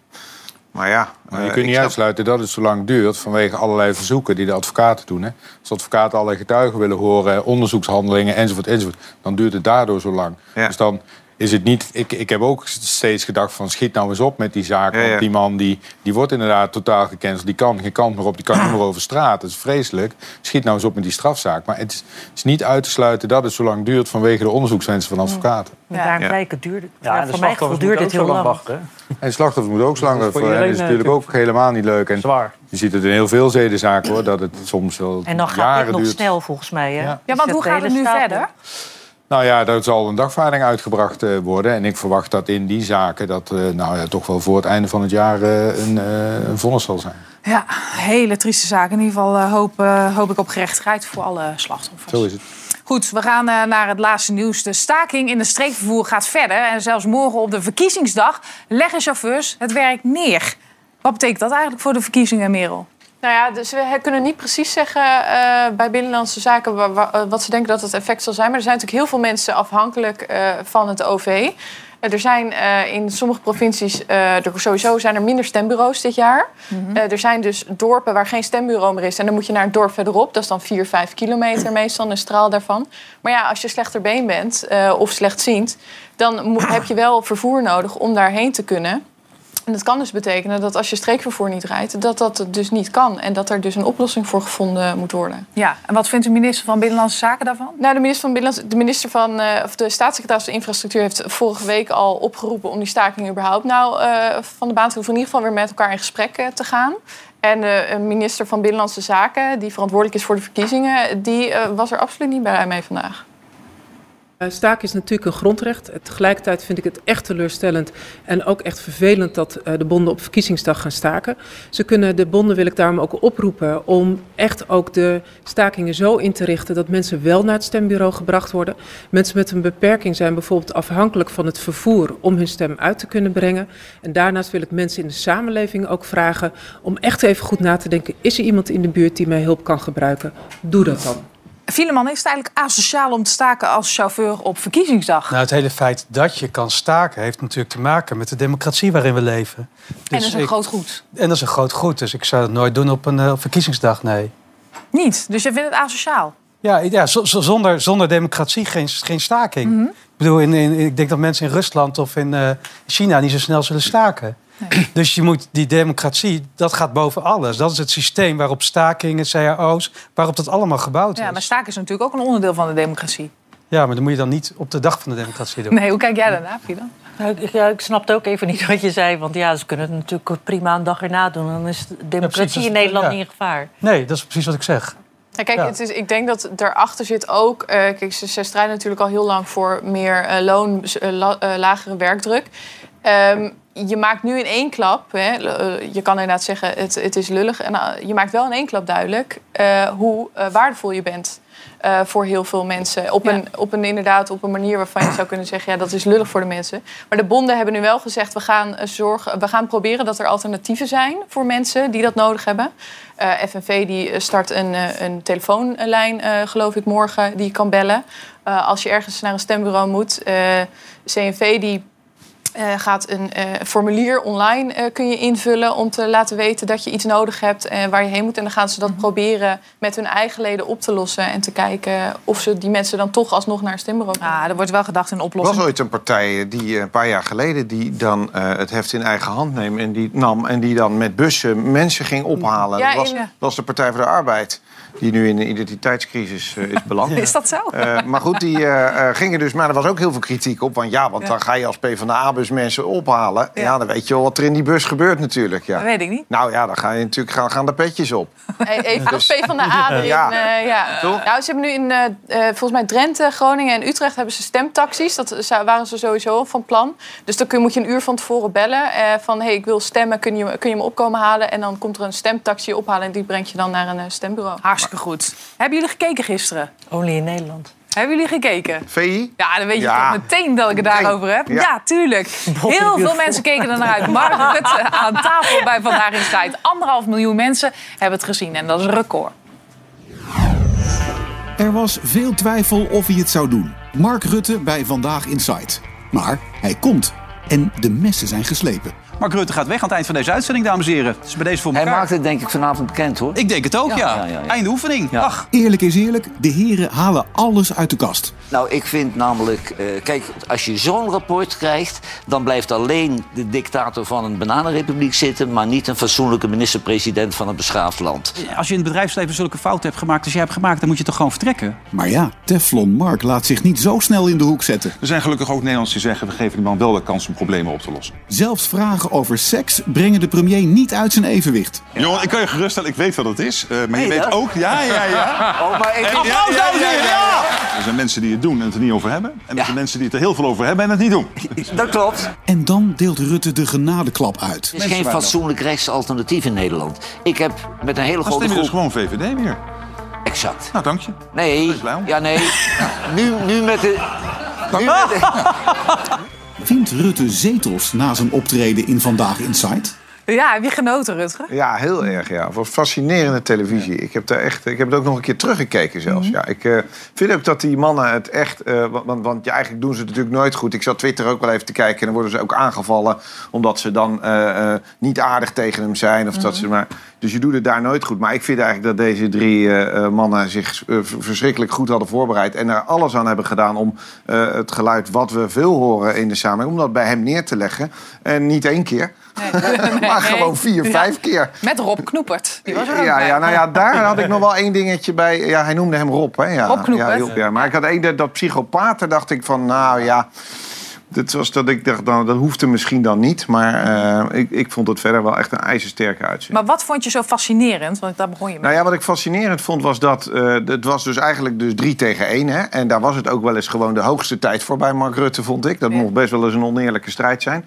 [SPEAKER 6] Maar ja...
[SPEAKER 3] Maar je
[SPEAKER 6] eh,
[SPEAKER 3] kunt niet
[SPEAKER 6] snap-
[SPEAKER 3] uitsluiten dat het zo lang duurt vanwege allerlei verzoeken die de advocaten doen. Hè. Als advocaten allerlei getuigen willen horen, onderzoekshandelingen enzovoort, enzovoort, dan duurt het daardoor zo lang.
[SPEAKER 6] Ja.
[SPEAKER 3] Dus dan is het niet. Ik, ik heb ook steeds gedacht van schiet nou eens op met die zaak.
[SPEAKER 6] Ja, ja.
[SPEAKER 3] Want die man die, die wordt inderdaad totaal gecanceld. Die kan geen kant meer op, die kan niet meer over straat. Dat is vreselijk. Schiet nou eens op met die strafzaak. Maar het is, het is niet uit te sluiten dat het zo lang duurt vanwege de onderzoekswensen van advocaten.
[SPEAKER 1] Ja.
[SPEAKER 7] daar
[SPEAKER 6] Ja.
[SPEAKER 7] blijken duurde
[SPEAKER 10] ja,
[SPEAKER 7] voor duurde
[SPEAKER 10] moeten
[SPEAKER 7] het heel
[SPEAKER 10] zo
[SPEAKER 7] lang.
[SPEAKER 10] wachten.
[SPEAKER 3] En slachtoffers moeten ook zo lang.
[SPEAKER 10] Dat is.
[SPEAKER 3] Dat natuurlijk ook helemaal niet leuk. En
[SPEAKER 10] Zwaar.
[SPEAKER 3] je ziet het in heel veel zedenzaken hoor, dat het soms wel
[SPEAKER 7] En dan gaat
[SPEAKER 3] jaren
[SPEAKER 7] het nog
[SPEAKER 3] duurt.
[SPEAKER 7] snel volgens mij. Hè?
[SPEAKER 3] Ja.
[SPEAKER 1] Ja, want hoe gaat het
[SPEAKER 7] de
[SPEAKER 1] nu verder?
[SPEAKER 3] Nou ja, daar zal een dagvaarding uitgebracht eh, worden. En ik verwacht dat in die zaken dat eh, nou ja, toch wel voor het einde van het jaar eh, een, een vonnis zal zijn.
[SPEAKER 1] Ja, hele trieste zaak. In ieder geval hoop, hoop ik op gerechtigheid voor alle slachtoffers.
[SPEAKER 3] Zo is het.
[SPEAKER 1] Goed, we gaan naar het laatste nieuws. De staking in de streekvervoer gaat verder. En zelfs morgen op de verkiezingsdag leggen chauffeurs het werk neer. Wat betekent dat eigenlijk voor de verkiezingen, Merel?
[SPEAKER 4] Nou ja, dus we kunnen niet precies zeggen eh, bij Binnenlandse Zaken wa- wa- eh, wat ze denken dat het effect zal zijn. Maar er zijn natuurlijk heel veel mensen afhankelijk eh, van het OV. Er zijn in sommige provincies, er sowieso zijn er minder stembureaus dit jaar. Eh, er zijn dus dorpen waar geen stembureau meer is. En dan moet je naar een dorp verderop. Dat is dan 4, 5 kilometer meestal, een straal daarvan. Maar ja, als je slechter bent of slechtziend... dan moet, (clears throat) heb je wel vervoer nodig om daarheen te kunnen. En dat kan dus betekenen dat als je streekvervoer niet rijdt, dat dat dus niet kan. En dat er dus een oplossing voor gevonden moet worden.
[SPEAKER 1] Ja, en wat vindt de minister van Binnenlandse Zaken daarvan?
[SPEAKER 4] Nou, de minister van Binnenlands, de minister van, eh, of de staatssecretaris van Infrastructuur heeft vorige week al opgeroepen om die staking überhaupt nou eh, van de baan te hoeven. In ieder geval weer met elkaar in gesprek eh, te gaan. En de minister van Binnenlandse Zaken, die verantwoordelijk is voor de verkiezingen, die was er absoluut niet bij mee vandaag.
[SPEAKER 11] Eh, Staken is natuurlijk een grondrecht. Tegelijkertijd vind ik het echt teleurstellend en ook echt vervelend dat eh, de bonden op verkiezingsdag gaan staken. Ze kunnen de bonden, wil ik daarom ook oproepen, om echt ook de stakingen zo in te richten dat mensen wel naar het stembureau gebracht worden. Mensen met een beperking zijn bijvoorbeeld afhankelijk van het vervoer om hun stem uit te kunnen brengen. En daarnaast wil ik mensen in de samenleving ook vragen om echt even goed na te denken: is er iemand in de buurt die mij hulp kan gebruiken? Doe dat dan.
[SPEAKER 1] Fieleman, is het eigenlijk asociaal om te staken als chauffeur op verkiezingsdag?
[SPEAKER 5] Nou, het hele feit dat je kan staken heeft natuurlijk te maken met de democratie waarin we leven.
[SPEAKER 1] en dat is een
[SPEAKER 5] ik-
[SPEAKER 1] groot goed.
[SPEAKER 5] En dat is een groot goed, dus ik zou het nooit doen op een eh, verkiezingsdag, nee.
[SPEAKER 1] Niet, dus je vindt het asociaal?
[SPEAKER 5] Ja, ja zo- zo- zonder, zonder democratie geen, geen staking.
[SPEAKER 1] Mhm.
[SPEAKER 5] Ik bedoel, in, in, ik denk dat mensen in Rusland of in eh, China niet zo snel zullen staken. (clears throat) Dus je moet die democratie, dat gaat boven alles. Dat is het systeem waarop stakingen, cao's, waarop dat allemaal gebouwd is.
[SPEAKER 1] Ja, maar staken is natuurlijk ook een onderdeel van de democratie.
[SPEAKER 5] Ja, maar dat moet je dan niet op de dag van de democratie doen.
[SPEAKER 1] Nee, hoe kijk jij daarna, Fieleman?
[SPEAKER 7] Nou, ik, ja, ik snapte ook even niet (laughs) wat je zei. Want ja, ze kunnen het natuurlijk prima een dag erna doen. Dan is de democratie
[SPEAKER 5] precies,
[SPEAKER 7] in Nederland
[SPEAKER 5] ja.
[SPEAKER 7] niet in gevaar.
[SPEAKER 5] Nee, dat is precies wat ik zeg.
[SPEAKER 4] Ja, kijk,
[SPEAKER 5] Ja.
[SPEAKER 4] Het is, ik denk dat daarachter zit ook... eh, kijk, ze, ze strijden natuurlijk al heel lang voor meer eh, loon, la- eh, lagere werkdruk. Ehm, je maakt nu in één klap, hè, eh, je kan inderdaad zeggen het, het is lullig. En, eh, je maakt wel in één klap duidelijk eh, hoe waardevol je bent. voor heel veel mensen. Op, een, op een inderdaad op een manier waarvan je zou kunnen zeggen... ja, dat is lullig voor de mensen. Maar de bonden hebben nu wel gezegd... we gaan, zorgen, we gaan proberen dat er alternatieven zijn voor mensen die dat nodig hebben. FNV die start een, een telefoonlijn, geloof ik, morgen, die je kan bellen. Als je ergens naar een stembureau moet. CNV die eh, gaat een eh, formulier online eh, kun je invullen om te laten weten dat je iets nodig hebt en waar je heen moet. En dan gaan ze dat proberen met hun eigen leden op te lossen en te kijken of ze die mensen dan toch alsnog naar een stembureau kunnen.
[SPEAKER 1] Ah, er wordt wel gedacht in
[SPEAKER 6] Er was
[SPEAKER 1] oplossingen.
[SPEAKER 6] ooit een partij die eh, een paar jaar geleden die dan eh, het heft in eigen hand neem en die nam en die dan met bussen mensen ging ophalen.
[SPEAKER 4] Ja,
[SPEAKER 6] dat was,
[SPEAKER 4] in-
[SPEAKER 6] was de Partij voor de Arbeid. Die nu in een identiteitscrisis is beland. (laughs)
[SPEAKER 1] Is dat zo?
[SPEAKER 6] Eh, maar goed, die gingen dus. Maar er was ook heel veel kritiek op. Want ja, want
[SPEAKER 1] Ja.
[SPEAKER 6] dan ga je als PvdA-bus mensen ophalen. Ja. dan weet je wel wat er in die bus gebeurt natuurlijk. Ja.
[SPEAKER 1] Dat weet ik niet.
[SPEAKER 6] Nou ja, dan ga je natuurlijk gaan, gaan de petjes op.
[SPEAKER 4] Even als (laughs) P van de A erin.
[SPEAKER 6] Ja.
[SPEAKER 4] Ja. ja.
[SPEAKER 6] Toch?
[SPEAKER 4] Nou, ze hebben nu in, eh, eh, volgens mij Drenthe, Groningen en Utrecht hebben ze stemtaxis. Dat zou- waren ze sowieso van plan. Dus dan kun, moet je een uur van tevoren bellen. eh, van, hey, ik wil stemmen, kun je, kun je me opkomen halen? En dan komt er een stemtaxi ophalen en die brengt je dan naar een eh, stembureau.
[SPEAKER 1] Hartstikke goed. Hebben jullie gekeken gisteren?
[SPEAKER 7] Only in Nederland.
[SPEAKER 1] Hebben jullie gekeken?
[SPEAKER 6] VI?
[SPEAKER 1] Ja, dan weet je
[SPEAKER 6] Ja.
[SPEAKER 1] toch meteen dat ik het daarover heb. Ja,
[SPEAKER 6] Ja.
[SPEAKER 1] tuurlijk. (laughs) Heel veel mensen keken er naar uit. Mark (laughs) Rutte aan tafel bij Vandaag in Strijd. Anderhalf miljoen mensen hebben het gezien. En dat is een record.
[SPEAKER 8] Er was veel twijfel of hij het zou doen. Mark Rutte bij Vandaag Insight. Maar hij komt. En de messen zijn geslepen.
[SPEAKER 12] Mark Rutte gaat weg aan het eind van deze uitzending, dames en heren. Het is bij deze voor
[SPEAKER 13] Hij
[SPEAKER 12] elkaar.
[SPEAKER 13] maakt het denk ik vanavond bekend hoor.
[SPEAKER 12] Ik denk het ook, ja.
[SPEAKER 13] Ja, ja, ja, ja.
[SPEAKER 12] Einde oefening. Ach,
[SPEAKER 8] Eerlijk is eerlijk, de heren halen alles uit de kast.
[SPEAKER 13] Nou, ik vind namelijk, eh, kijk, als je zo'n rapport krijgt, dan blijft alleen de dictator van een bananenrepubliek zitten, maar niet een fatsoenlijke minister-president van een beschaafd land.
[SPEAKER 12] als je in het bedrijfsleven zulke fouten hebt gemaakt als jij hebt gemaakt, dan moet je toch gewoon vertrekken.
[SPEAKER 8] Maar ja, Teflon Mark laat zich niet zo snel in de hoek zetten.
[SPEAKER 14] Er zijn gelukkig ook Nederlanders die zeggen... we geven die man wel de kans om problemen op te lossen.
[SPEAKER 8] Zelfs vragen over seks brengen de premier niet uit zijn evenwicht.
[SPEAKER 14] Jongen, ik kan je geruststellen, ik weet wat het is. eh, maar je weet
[SPEAKER 13] dat?
[SPEAKER 14] ook... Ja, ja, ja. (laughs)
[SPEAKER 13] Oh, maar ik...
[SPEAKER 14] En-
[SPEAKER 12] en heren, ja!
[SPEAKER 14] Er zijn mensen die het doen en het er niet over hebben. En er zijn mensen die het er heel veel over hebben en het niet doen. (laughs)
[SPEAKER 13] Dat klopt.
[SPEAKER 8] En dan deelt Rutte de genadeklap uit.
[SPEAKER 13] Er is geen fatsoenlijk rechtsalternatief in Nederland. Ik heb met een hele
[SPEAKER 14] Dan
[SPEAKER 13] grote
[SPEAKER 14] stem je dus
[SPEAKER 13] groep...
[SPEAKER 14] gewoon VVD weer.
[SPEAKER 13] Exact.
[SPEAKER 14] Nou, dank je.
[SPEAKER 13] Nee, ja nee. Nu, nu met de... Nu met de... (laughs)
[SPEAKER 8] Wint Rutte zetels na zijn optreden in Vandaag Inside?
[SPEAKER 1] Ja, je genoten, Rutger?
[SPEAKER 6] Ja, heel erg. Ja. Wat fascinerende televisie. Ik heb, daar echt, ik heb het ook nog een keer teruggekeken zelfs. ja, ik eh, vind ook dat die mannen het echt... eh, want, want, ja, eigenlijk doen ze het natuurlijk nooit goed. Ik zat Twitter ook wel even te kijken. En dan worden ze ook aangevallen. Omdat ze dan eh, niet aardig tegen hem zijn. Of dat ze maar, dus je doet het daar nooit goed. Maar ik vind eigenlijk dat deze drie mannen zich verschrikkelijk goed hadden voorbereid. En er alles aan hebben gedaan om het geluid wat we veel horen in de samenleving... om dat bij hem neer te leggen. En niet één keer. (laughs) maar gewoon vier, vijf keer.
[SPEAKER 1] Met Rob Knoepert. Die was er ook
[SPEAKER 6] Ja,
[SPEAKER 1] bij.
[SPEAKER 6] ja, nou ja, daar had ik nog wel één dingetje bij. Ja, hij noemde hem Rob, hè? Ja,
[SPEAKER 1] Rob Knoepert.
[SPEAKER 6] Ja. Maar ik had één, dat, psychopaten, dacht ik van, nou ja... Dat was dat ik dacht, nou, dat hoefde misschien dan niet. Maar eh, ik, ik vond het verder wel echt een ijzersterke uitzending.
[SPEAKER 1] Maar wat vond je zo fascinerend? Want daar begon je mee.
[SPEAKER 6] Nou ja, wat ik fascinerend vond was dat eh, het was dus eigenlijk dus drie tegen één. Hè? En daar was het ook wel eens gewoon de hoogste tijd voor bij Mark Rutte, vond ik. Dat mocht best wel eens een oneerlijke strijd zijn.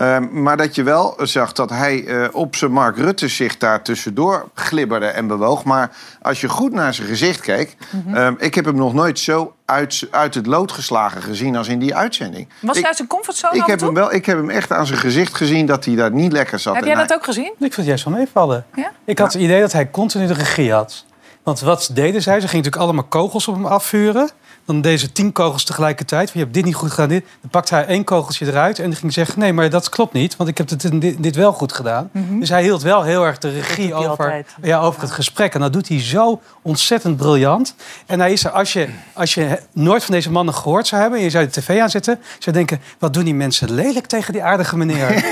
[SPEAKER 6] Ehm, maar dat je wel zag dat hij eh, op zijn Mark Rutte zich daar tussendoor glibberde en bewoog. Maar als je goed naar zijn gezicht keek,
[SPEAKER 1] Mhm.
[SPEAKER 6] ehm, ik heb hem nog nooit zo uit, uit het lood geslagen gezien als in die uitzending.
[SPEAKER 1] Was
[SPEAKER 6] ik,
[SPEAKER 1] hij uit zijn comfortzone
[SPEAKER 6] ik heb,
[SPEAKER 1] toe?
[SPEAKER 6] hem wel, ik heb hem echt aan zijn gezicht gezien dat hij daar niet lekker zat.
[SPEAKER 1] Heb jij
[SPEAKER 6] hij-
[SPEAKER 1] dat ook gezien?
[SPEAKER 5] Ik vond het juist wel meevallen.
[SPEAKER 1] Ja?
[SPEAKER 5] Ik had het idee dat hij continu de regie had. Want wat deden zij? Ze gingen natuurlijk allemaal kogels op hem afvuren. Dan deze tien kogels tegelijkertijd. Van, je hebt dit niet goed gedaan. Dit. Dan pakte hij één kogeltje eruit en dan ging zeggen... nee, maar dat klopt niet, want ik heb dit, dit, dit wel goed gedaan.
[SPEAKER 7] Mhm.
[SPEAKER 5] Dus hij hield wel heel erg de regie over,
[SPEAKER 7] altijd.
[SPEAKER 5] ja, over het gesprek. En dat doet hij zo ontzettend briljant. En hij is er, als je, als je nooit van deze mannen gehoord zou hebben... en je zou de tv aanzetten, zou je denken... wat doen die mensen lelijk tegen die aardige meneer. (laughs)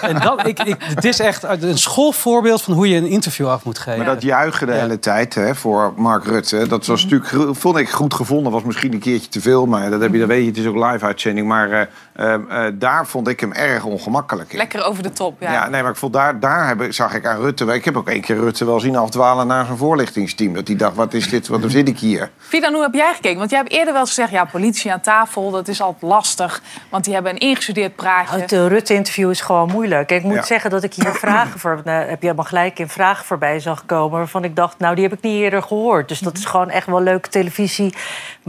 [SPEAKER 5] En dat, ik, ik, het is echt een schoolvoorbeeld van hoe je een interview af moet geven.
[SPEAKER 6] Maar dat juichen de hele tijd hè, voor Mark Rutte, dat was natuurlijk, gro- vond ik goed gevonden. Was misschien een keertje te veel, maar dat, heb je, dat weet je, het is ook live uitzending. Maar eh, eh, eh, daar vond ik hem erg ongemakkelijk in.
[SPEAKER 1] Lekker over de top, ja.
[SPEAKER 6] Ja, nee, maar ik vond daar, daar heb, ik- zag ik aan Rutte. Ik heb ook één keer Rutte wel zien afdwalen naar zijn voorlichtingsteam. Dat hij dacht: wat is dit? Wat zit ik hier?
[SPEAKER 1] Fidan, hoe heb jij gekeken? Want jij hebt eerder wel eens gezegd... ja, politie aan tafel, dat is altijd lastig. Want die hebben een ingestudeerd praatje.
[SPEAKER 7] Het uh, Rutte-interview is gewoon moeilijk. Ik moet
[SPEAKER 1] Ja.
[SPEAKER 7] zeggen dat ik hier vragen voor... Nou, heb je helemaal gelijk in vragen voorbij zag komen... waarvan ik dacht, nou, die heb ik niet eerder gehoord. Dus dat is gewoon echt wel leuke televisie.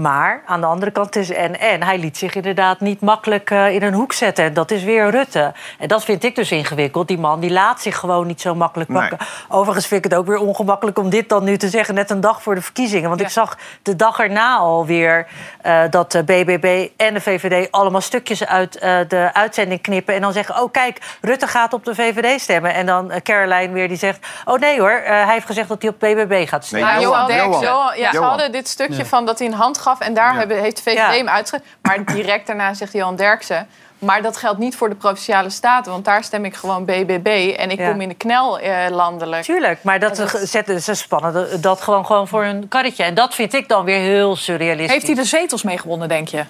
[SPEAKER 7] Maar aan de andere kant is en en. Hij liet zich inderdaad niet makkelijk eh, in een hoek zetten. En dat is weer Rutte. En dat vind ik dus ingewikkeld. Die man die laat zich gewoon niet zo makkelijk
[SPEAKER 6] Nee.
[SPEAKER 7] pakken. Overigens vind ik het ook weer ongemakkelijk om dit dan nu te zeggen... net een dag voor de verkiezingen. Want ik zag de dag erna alweer eh dat de BBB en de VVD... allemaal stukjes uit eh, de uitzending knippen... en dan zeggen, oh kijk, Rutte gaat op de VVD stemmen. En dan Caroline weer die zegt... oh nee hoor, eh, hij heeft gezegd dat hij op BBB gaat stemmen.
[SPEAKER 4] Maar Johan Johan, ja, ze hadden dit stukje
[SPEAKER 7] Ja.
[SPEAKER 4] van dat hij een hand gaf... en daar hebben, heeft de VVD
[SPEAKER 7] Ja.
[SPEAKER 4] hem uitgezet. Maar direct daarna zegt Johan Derksen... maar dat geldt niet voor de Provinciale Staten... want daar stem ik gewoon BBB en ik
[SPEAKER 7] Ja.
[SPEAKER 4] kom in de knel eh, landelijk.
[SPEAKER 7] Tuurlijk, maar dat, ze zetten ze spannen dat gewoon, gewoon voor hun karretje. En dat vind ik dan weer heel surrealistisch.
[SPEAKER 1] Heeft hij de zetels mee gewonnen, denk je?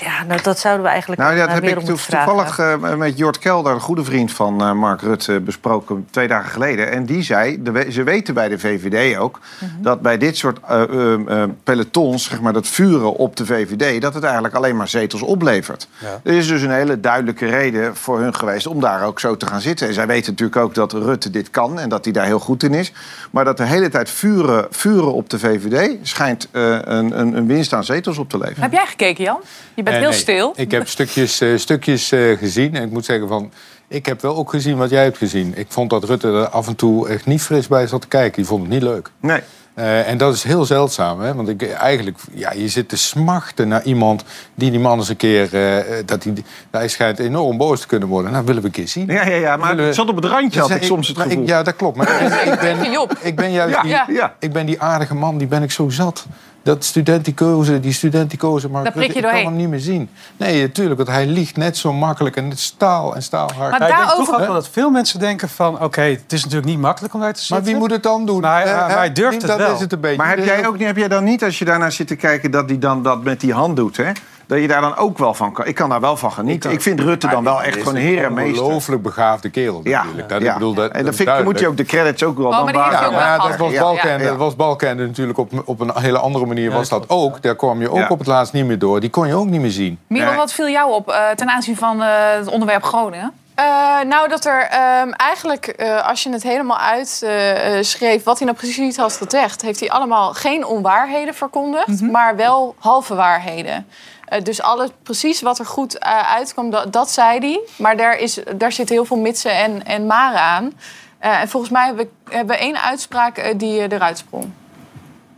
[SPEAKER 7] Ja, nou, dat zouden we eigenlijk
[SPEAKER 6] Nou,
[SPEAKER 7] aan,
[SPEAKER 6] dat heb ik toevallig eh, met Jort Kelder, een goede vriend van eh, Mark Rutte, besproken twee dagen geleden. En die zei, de, ze weten bij de VVD ook, dat bij dit soort eh, pelotons, zeg maar, dat vuren op de VVD, dat het eigenlijk alleen maar zetels oplevert. Er is dus een hele duidelijke reden voor hun geweest om daar ook zo te gaan zitten. En zij weten natuurlijk ook dat Rutte dit kan en dat hij daar heel goed in is. Maar dat de hele tijd vuren, vuren op de VVD schijnt eh, een, een, een winst aan zetels op te leveren.
[SPEAKER 1] Heb jij gekeken, Jan? Je bent heel
[SPEAKER 3] nee.
[SPEAKER 1] stil.
[SPEAKER 3] Ik heb stukjes, eh, stukjes eh, gezien. En ik moet zeggen van... Ik heb wel ook gezien wat jij hebt gezien. Ik vond dat Rutte er af en toe echt niet fris bij zat te kijken. Die vond het niet leuk.
[SPEAKER 6] Nee.
[SPEAKER 3] Eh, en dat is heel zeldzaam. Hè? Want ik, eigenlijk, ja, je zit te smachten naar iemand die die man eens een keer... eh, dat hij, hij schijnt enorm boos te kunnen worden. Nou, willen we een keer zien.
[SPEAKER 6] Ja, ja, ja, maar
[SPEAKER 3] we-
[SPEAKER 6] het zat op het randje, had
[SPEAKER 3] Dus,
[SPEAKER 6] ik
[SPEAKER 3] eh,
[SPEAKER 6] soms het
[SPEAKER 3] nou, ik-
[SPEAKER 6] gevoel.
[SPEAKER 3] ja, dat klopt. Maar ik, ik (laughs) ben, ik ben juist
[SPEAKER 6] Ja,
[SPEAKER 3] die,
[SPEAKER 6] ja.
[SPEAKER 3] Ik ben die aardige man, die ben ik zo zat. Dat studenticoze, die studenticoze, maar ik kan hem niet meer zien. Nee, natuurlijk, want hij liegt net zo makkelijk en het staal en staalhard.
[SPEAKER 1] Maar
[SPEAKER 5] denk
[SPEAKER 1] daarover-
[SPEAKER 5] toch ook wel dat veel mensen denken van... oké, het is natuurlijk niet makkelijk om daar te zitten.
[SPEAKER 3] Maar wie moet het dan doen?
[SPEAKER 5] Maar, hij-
[SPEAKER 3] Eh,
[SPEAKER 5] maar hij durft
[SPEAKER 3] dat
[SPEAKER 5] het wel.
[SPEAKER 3] is het een beetje.
[SPEAKER 6] Maar heb jij, ook, niet- heb jij dan niet, als je daarnaar zit te kijken... dat hij dan dat met die hand doet, hè? Dat je daar dan ook wel van kan. Ik kan daar wel van genieten. Ik vind Rutte dan wel echt gewoon heer en
[SPEAKER 3] Een
[SPEAKER 6] meester.
[SPEAKER 3] ongelooflijk begaafde kerel
[SPEAKER 6] Ja,
[SPEAKER 3] natuurlijk. Dat, ik bedoel, dat,
[SPEAKER 6] en
[SPEAKER 3] dat
[SPEAKER 6] dan vind ik, moet je ook de credits ook wel
[SPEAKER 1] Oh,
[SPEAKER 6] dan
[SPEAKER 1] maar
[SPEAKER 3] Ja, dat was
[SPEAKER 1] ja.
[SPEAKER 3] dat was Balkenende natuurlijk op, op een hele andere manier. was dat ook. Daar kwam je ook
[SPEAKER 6] Ja.
[SPEAKER 3] op het laatst niet meer door. Die kon je ook niet meer zien.
[SPEAKER 6] Nee.
[SPEAKER 1] wat viel jou op eh, ten aanzien van eh, het onderwerp Groningen?
[SPEAKER 4] Eh, nou, dat er ehm, eigenlijk, eh, als je het helemaal uitschreef, wat hij nou precies had gezegd, heeft hij allemaal geen onwaarheden verkondigd, maar wel halve waarheden. Eh, dus alles, precies wat er goed eh, uitkwam, dat, dat zei hij. Maar daar, is, daar zit heel veel mitsen en, en maren aan. Eh, en volgens mij hebben we, hebben we één uitspraak die eruit sprong.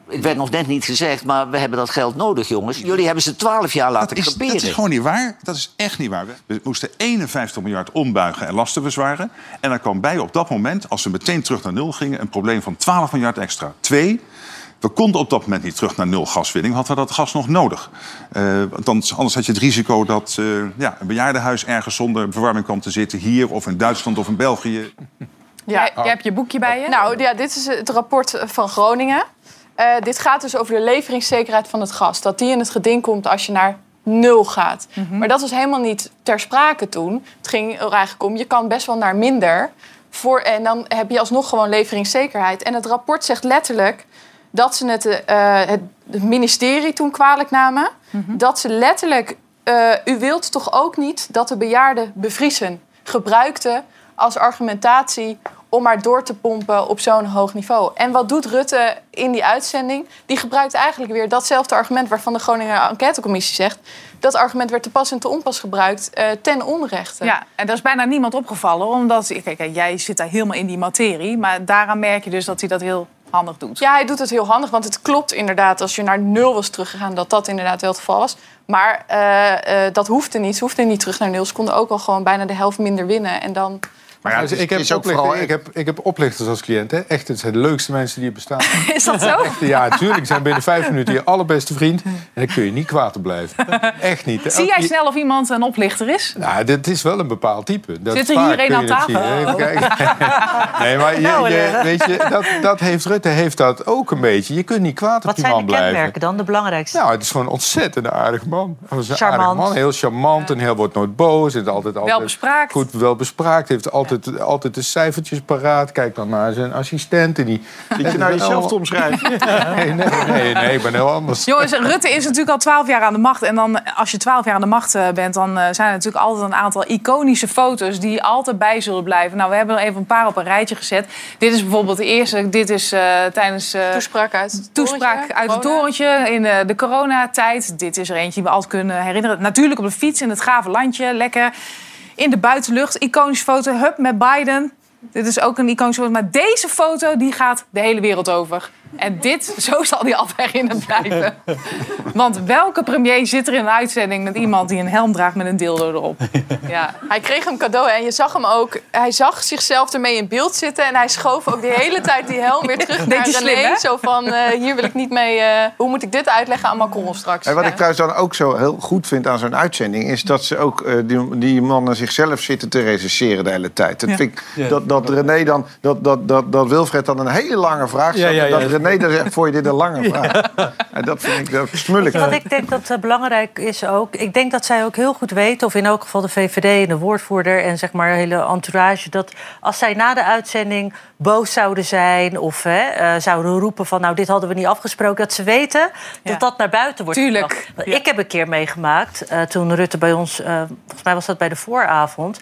[SPEAKER 13] Het werd nog net niet gezegd, maar we hebben dat geld nodig, jongens. Jullie hebben ze twaalf jaar laten
[SPEAKER 14] Dat is,
[SPEAKER 13] creperen.
[SPEAKER 14] dat is gewoon niet waar. Dat is echt niet waar. We moesten 51 miljard ombuigen en lasten bezwaren. En dan kwam bij op dat moment, als we meteen terug naar nul gingen... een probleem van 12 miljard extra. Twee, we konden op dat moment niet terug naar nul gaswinning. Hadden we dat gas nog nodig. Eh, want anders, had je het risico dat eh, ja, een bejaardenhuis ergens zonder verwarming kwam te zitten. Hier of in Duitsland of in België.
[SPEAKER 1] Jij, jij hebt je boekje bij je?
[SPEAKER 4] Nou ja, dit is het rapport van Groningen. Eh, dit gaat dus over de leveringszekerheid van het gas. Dat die in het geding komt als je naar nul gaat. Maar dat was helemaal niet ter sprake toen. Het ging er eigenlijk om, je kan best wel naar minder. Voor, en dan heb je alsnog gewoon leveringszekerheid. En het rapport zegt letterlijk dat ze het, eh, het, het ministerie toen kwalijk namen. Dat ze letterlijk, eh, u wilt toch ook niet dat de bejaarden bevriezen. Gebruikten als argumentatie om maar door te pompen op zo'n hoog niveau. En wat doet Rutte in die uitzending? Die gebruikt eigenlijk weer datzelfde argument waarvan de Groninger Enquêtecommissie zegt. Dat argument werd te pas en te onpas gebruikt eh, ten onrechte.
[SPEAKER 1] Ja, en daar is bijna niemand opgevallen. Omdat, kijk, jij zit daar helemaal in die materie. Maar daaraan merk je dus dat hij dat heel handig doet.
[SPEAKER 4] Ja, hij doet het heel handig, want het klopt inderdaad als je naar nul was teruggegaan, dat dat inderdaad wel het geval was. Maar eh, eh, dat hoefde niet. Ze hoefden niet terug naar nul. Ze konden ook al gewoon bijna de helft minder winnen. En dan.
[SPEAKER 6] Maar ja, het is,
[SPEAKER 3] ik, heb
[SPEAKER 6] het is ook
[SPEAKER 3] oplichter-
[SPEAKER 6] vooral...
[SPEAKER 3] ik, heb, ik heb oplichters als cliënt. Hè? Echt, het zijn de leukste mensen die er bestaan. (laughs)
[SPEAKER 1] Is dat zo?
[SPEAKER 3] Echt, ja, natuurlijk. Ze zijn binnen vijf minuten je allerbeste vriend. En dan kun je niet kwaad op blijven. Echt niet.
[SPEAKER 1] Zie jij snel of iemand een oplichter is?
[SPEAKER 3] Nou, dit is wel een bepaald type. Dat
[SPEAKER 1] Zit er hier een aan tafel?
[SPEAKER 3] zien. Even kijken. Nee, maar je,
[SPEAKER 7] Nou,
[SPEAKER 3] je,
[SPEAKER 7] eh.
[SPEAKER 3] weet je, dat, dat heeft Rutte heeft dat ook een beetje. Je kunt niet kwaad op
[SPEAKER 7] Wat
[SPEAKER 3] die
[SPEAKER 7] zijn
[SPEAKER 3] man
[SPEAKER 7] de
[SPEAKER 3] blijven.
[SPEAKER 7] kenmerken dan, de belangrijkste?
[SPEAKER 3] Nou, het is gewoon een ontzettend aardig man. Een
[SPEAKER 7] Charmant.
[SPEAKER 3] aardig man, heel charmant en heel wordt nooit boos. Is altijd, altijd
[SPEAKER 1] Welbespraakt.
[SPEAKER 3] Goed wel bespraakt. Heeft altijd, altijd de cijfertjes paraat. Kijk dan naar zijn assistenten. Die
[SPEAKER 6] Zit je nou jezelf te omschrijven? (laughs)
[SPEAKER 3] Nee, nee, nee, nee, ik ben heel anders.
[SPEAKER 1] Jongens, Rutte is natuurlijk al twaalf jaar aan de macht. En dan, als je twaalf jaar aan de macht eh, bent, dan eh, zijn er natuurlijk altijd een aantal iconische foto's die altijd bij zullen blijven. Nou, we hebben er even een paar op een rijtje gezet. Dit is bijvoorbeeld de eerste. Dit is eh, tijdens eh,
[SPEAKER 4] Toespraak uit het
[SPEAKER 1] toespraak
[SPEAKER 4] torentje,
[SPEAKER 1] uit het torentje in eh, de coronatijd. Dit is er eentje die we altijd kunnen herinneren. Natuurlijk op de fiets in het gave landje, lekker in de buitenlucht. Iconische foto, hup, met Biden. Dit is ook een iconische foto. Maar deze foto die gaat de hele wereld over. En dit, zo zal die altijd herinnerd blijven. Want welke premier zit er in een uitzending met iemand die een helm draagt met een dildo erop? Ja.
[SPEAKER 4] Hij kreeg hem cadeau en je zag hem ook. Hij zag zichzelf ermee in beeld zitten. En hij schoof ook de hele tijd die helm weer terug naar René.
[SPEAKER 1] slim?
[SPEAKER 4] Zo van, eh, hier wil ik niet mee... eh, hoe moet ik dit uitleggen aan Macron straks?
[SPEAKER 6] En wat
[SPEAKER 4] Ja.
[SPEAKER 6] ik trouwens dan ook zo heel goed vind aan zo'n uitzending... is dat ze ook eh, die, die mannen zichzelf zitten te recenseren de hele tijd. Dat
[SPEAKER 5] Ja.
[SPEAKER 6] vind ik, dat, dat René dan... Dat, dat, dat, dat Wilfred dan een hele lange vraag stelt.
[SPEAKER 5] Ja, ja, ja.
[SPEAKER 6] Dat René zegt, voor je dit een lange (laughs) vraag? En dat vind ik dat smul ik.
[SPEAKER 7] Wat ik denk dat eh, belangrijk is ook... Ik denk dat zij ook heel goed weten, of in elk geval de VVD en de woordvoerder... en zeg maar de hele entourage, dat als zij na de uitzending boos zouden zijn... of hè, eh, zouden roepen van, nou, dit hadden we niet afgesproken... dat ze weten
[SPEAKER 1] Ja.
[SPEAKER 7] dat dat naar buiten wordt
[SPEAKER 1] Tuurlijk.
[SPEAKER 7] Ik heb een keer meegemaakt, eh, toen Rutte bij ons... eh, volgens mij was dat bij de vooravond...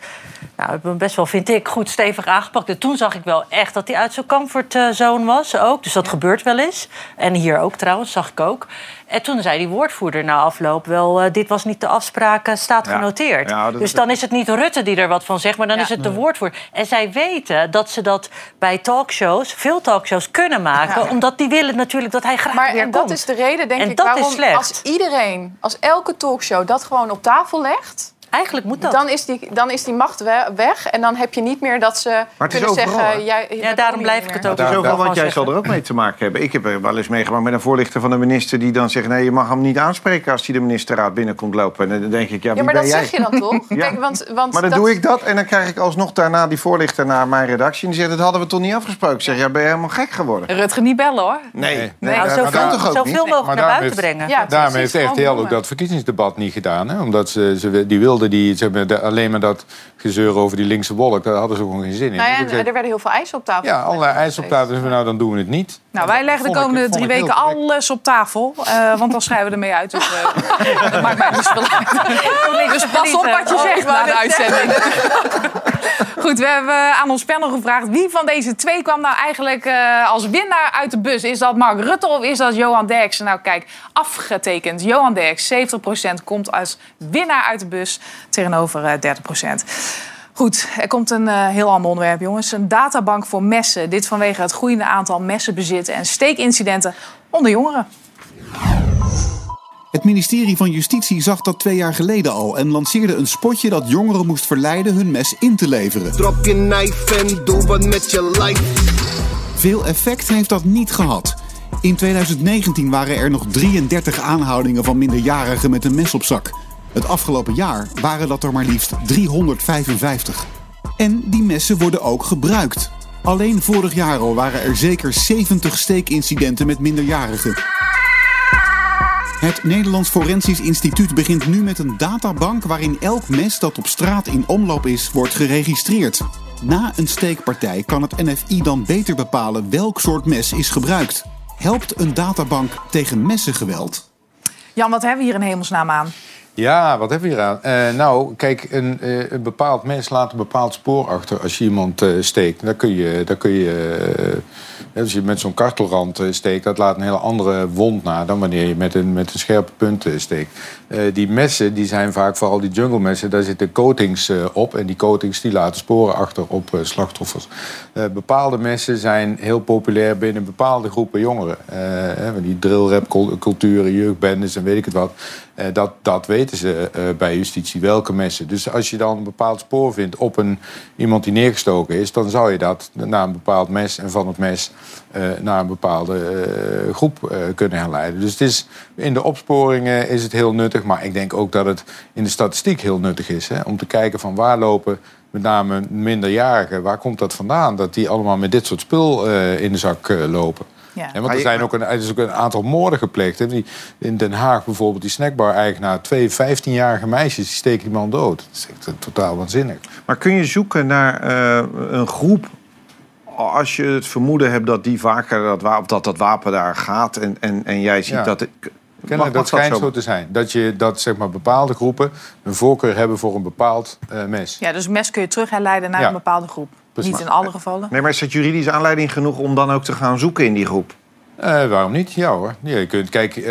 [SPEAKER 7] Nou, hebben we hem best wel, vind ik, goed stevig aangepakt. En toen zag ik wel echt dat hij uit zijn comfortzone was ook. Dus dat gebeurt wel eens. En hier ook trouwens, zag ik ook. En toen zei die woordvoerder na afloop wel... eh, dit was niet de afspraak, eh, staat
[SPEAKER 6] Ja.
[SPEAKER 7] genoteerd.
[SPEAKER 6] Ja,
[SPEAKER 7] dus dan is het niet Rutte die er wat van zegt... maar dan
[SPEAKER 1] Ja.
[SPEAKER 7] is het de woordvoerder. En zij weten dat ze dat bij talkshows, veel talkshows, kunnen maken.
[SPEAKER 4] Ja.
[SPEAKER 7] Omdat die willen natuurlijk dat hij graag
[SPEAKER 4] Maar
[SPEAKER 7] weer
[SPEAKER 4] en dat
[SPEAKER 7] komt.
[SPEAKER 4] is de reden, denk
[SPEAKER 7] En
[SPEAKER 4] ik,
[SPEAKER 7] dat is
[SPEAKER 4] waarom
[SPEAKER 7] slecht.
[SPEAKER 4] als iedereen, als elke talkshow dat gewoon op tafel legt...
[SPEAKER 7] Eigenlijk moet dat.
[SPEAKER 4] Dan is die, dan is die macht we- weg en dan heb je niet meer dat ze
[SPEAKER 6] het is
[SPEAKER 4] kunnen
[SPEAKER 6] overal,
[SPEAKER 4] zeggen... jij-
[SPEAKER 7] Ja, daarom blijf ik het ook gewoon
[SPEAKER 6] want jij
[SPEAKER 7] zeggen.
[SPEAKER 6] zal er ook mee te maken hebben. Ik heb er wel eens meegemaakt met een voorlichter van de minister... die dan zegt, nee, je mag hem niet aanspreken als hij de ministerraad binnenkomt lopen. En dan denk ik, ja, wie
[SPEAKER 4] Ja, maar
[SPEAKER 6] ben
[SPEAKER 4] dat
[SPEAKER 6] jij?
[SPEAKER 4] zeg je dan (laughs) toch?
[SPEAKER 6] Ja.
[SPEAKER 4] Kijk, want, want
[SPEAKER 6] Maar dan doe ik dat en dan krijg ik alsnog daarna die voorlichter naar mijn redactie. En die zegt, dat hadden we toch niet afgesproken? Ik zeg, ja, ben je helemaal gek geworden?
[SPEAKER 1] Rutger niet bellen hoor.
[SPEAKER 6] Nee, nee,
[SPEAKER 1] Nee,
[SPEAKER 6] dat
[SPEAKER 1] zoveel-
[SPEAKER 6] kan toch ook
[SPEAKER 7] zoveel
[SPEAKER 6] niet?
[SPEAKER 7] mogelijk
[SPEAKER 3] Maar
[SPEAKER 7] naar buiten brengen.
[SPEAKER 4] Precies,
[SPEAKER 3] heeft
[SPEAKER 4] gewoon
[SPEAKER 3] RTL ook dat verkiezingsdebat niet gedaan. Hè? Omdat ze, ze, die wilden die, ze hebben de- alleen maar dat gezeur over die linkse wolk. Daar hadden ze gewoon geen zin in.
[SPEAKER 4] Nou ja, en er werden heel veel eisen op tafel.
[SPEAKER 3] ja, allerlei eisen op tafel. Dus we, nou, dan doen we het niet.
[SPEAKER 1] Nou, wij leggen de
[SPEAKER 3] ik-
[SPEAKER 1] komende drie weken alles op tafel. eh, want dan schrijven we ermee uit. Dus eh, (laughs) dat maakt mij niet uit. Dus pas op wat je
[SPEAKER 4] Oh,
[SPEAKER 1] zegt na de uitzending. (laughs) Goed, we hebben aan ons panel gevraagd... wie van deze twee kwam nou eigenlijk eh, als winnaar uit de bus? Is dat Mark Rutte of is dat Johan Derksen? Nou kijk, afgetekend. Johan Derksen, 70% komt als winnaar uit de bus... tegenover eh 30%. Goed, er komt een eh, heel ander onderwerp, jongens. Een databank voor messen. Dit vanwege het groeiende aantal messenbezitten en steekincidenten onder jongeren.
[SPEAKER 8] Het ministerie van Justitie zag dat twee jaar geleden al en lanceerde een spotje dat jongeren moest verleiden hun mes in te leveren.
[SPEAKER 15] Drop je knife en doe wat met je life.
[SPEAKER 8] Veel effect heeft dat niet gehad. In 2019 waren er nog 33 aanhoudingen van minderjarigen met een mes op zak. Het afgelopen jaar waren dat er maar liefst 355. En die messen worden ook gebruikt. Alleen vorig jaar al waren er zeker 70 steekincidenten met minderjarigen. Het Nederlands Forensisch Instituut begint nu met een databank waarin elk mes dat op straat in omloop is, wordt geregistreerd. Na een steekpartij kan het NFI dan beter bepalen welk soort mes is gebruikt. Helpt een databank tegen messengeweld?
[SPEAKER 1] Jan, wat hebben we hier in hemelsnaam aan?
[SPEAKER 3] Ja, wat hebben we hier aan? Eh, nou, kijk, een, eh, een bepaald mens laat een bepaald spoor achter als je iemand eh, steekt. Daar kun je, daar kun je als je met zo'n kartelrand eh, steekt, dat laat een hele andere wond na dan wanneer je met een, met een scherpe punt eh, steekt. Eh, die messen, die zijn vaak, vooral die jungle messen, daar zitten coatings op. En die coatings die laten sporen achter op slachtoffers. Bepaalde messen zijn heel populair binnen bepaalde groepen jongeren. Hè, die drillrap culturen, jeugdbendes en weet ik het wat. Eh, dat, dat weten ze eh, bij justitie, welke messen. Dus als je dan een bepaald spoor vindt op een, iemand die neergestoken is... dan zou je dat naar een bepaald mes en van het mes eh, naar een bepaalde groep kunnen herleiden. Dus het is, in de opsporingen is het heel nuttig. Maar ik denk ook dat het in de statistiek heel nuttig is. Hè, om te kijken van waar lopen met name minderjarigen... waar komt dat vandaan dat die allemaal met dit soort spul in de zak lopen...
[SPEAKER 1] Ja.
[SPEAKER 3] Ja, want er, zijn ook een, er is ook een aantal moorden gepleegd. Hè. Die, in Den Haag bijvoorbeeld, die snackbar-eigenaar... twee 15-jarige meisjes, die steken die man dood. Dat is echt eh, totaal waanzinnig.
[SPEAKER 6] Maar kun je zoeken naar eh, een groep als je het vermoeden hebt dat die vaker dat, wa- of dat, dat wapen daar gaat en, en, en jij ziet
[SPEAKER 3] Ja.
[SPEAKER 6] dat... Het,
[SPEAKER 3] Kennelijk, dat schijnt zo te zijn. Dat, je, dat zeg maar, bepaalde groepen een voorkeur hebben voor een bepaald eh, mes.
[SPEAKER 1] Ja, dus mes kun je terug herleiden naar
[SPEAKER 3] Ja.
[SPEAKER 1] een bepaalde groep. Niet in alle gevallen.
[SPEAKER 6] Nee, maar is dat juridische aanleiding genoeg om dan ook te gaan zoeken in die groep?
[SPEAKER 3] Eh, waarom niet? Ja hoor. Ja, je, kunt, kijk, eh,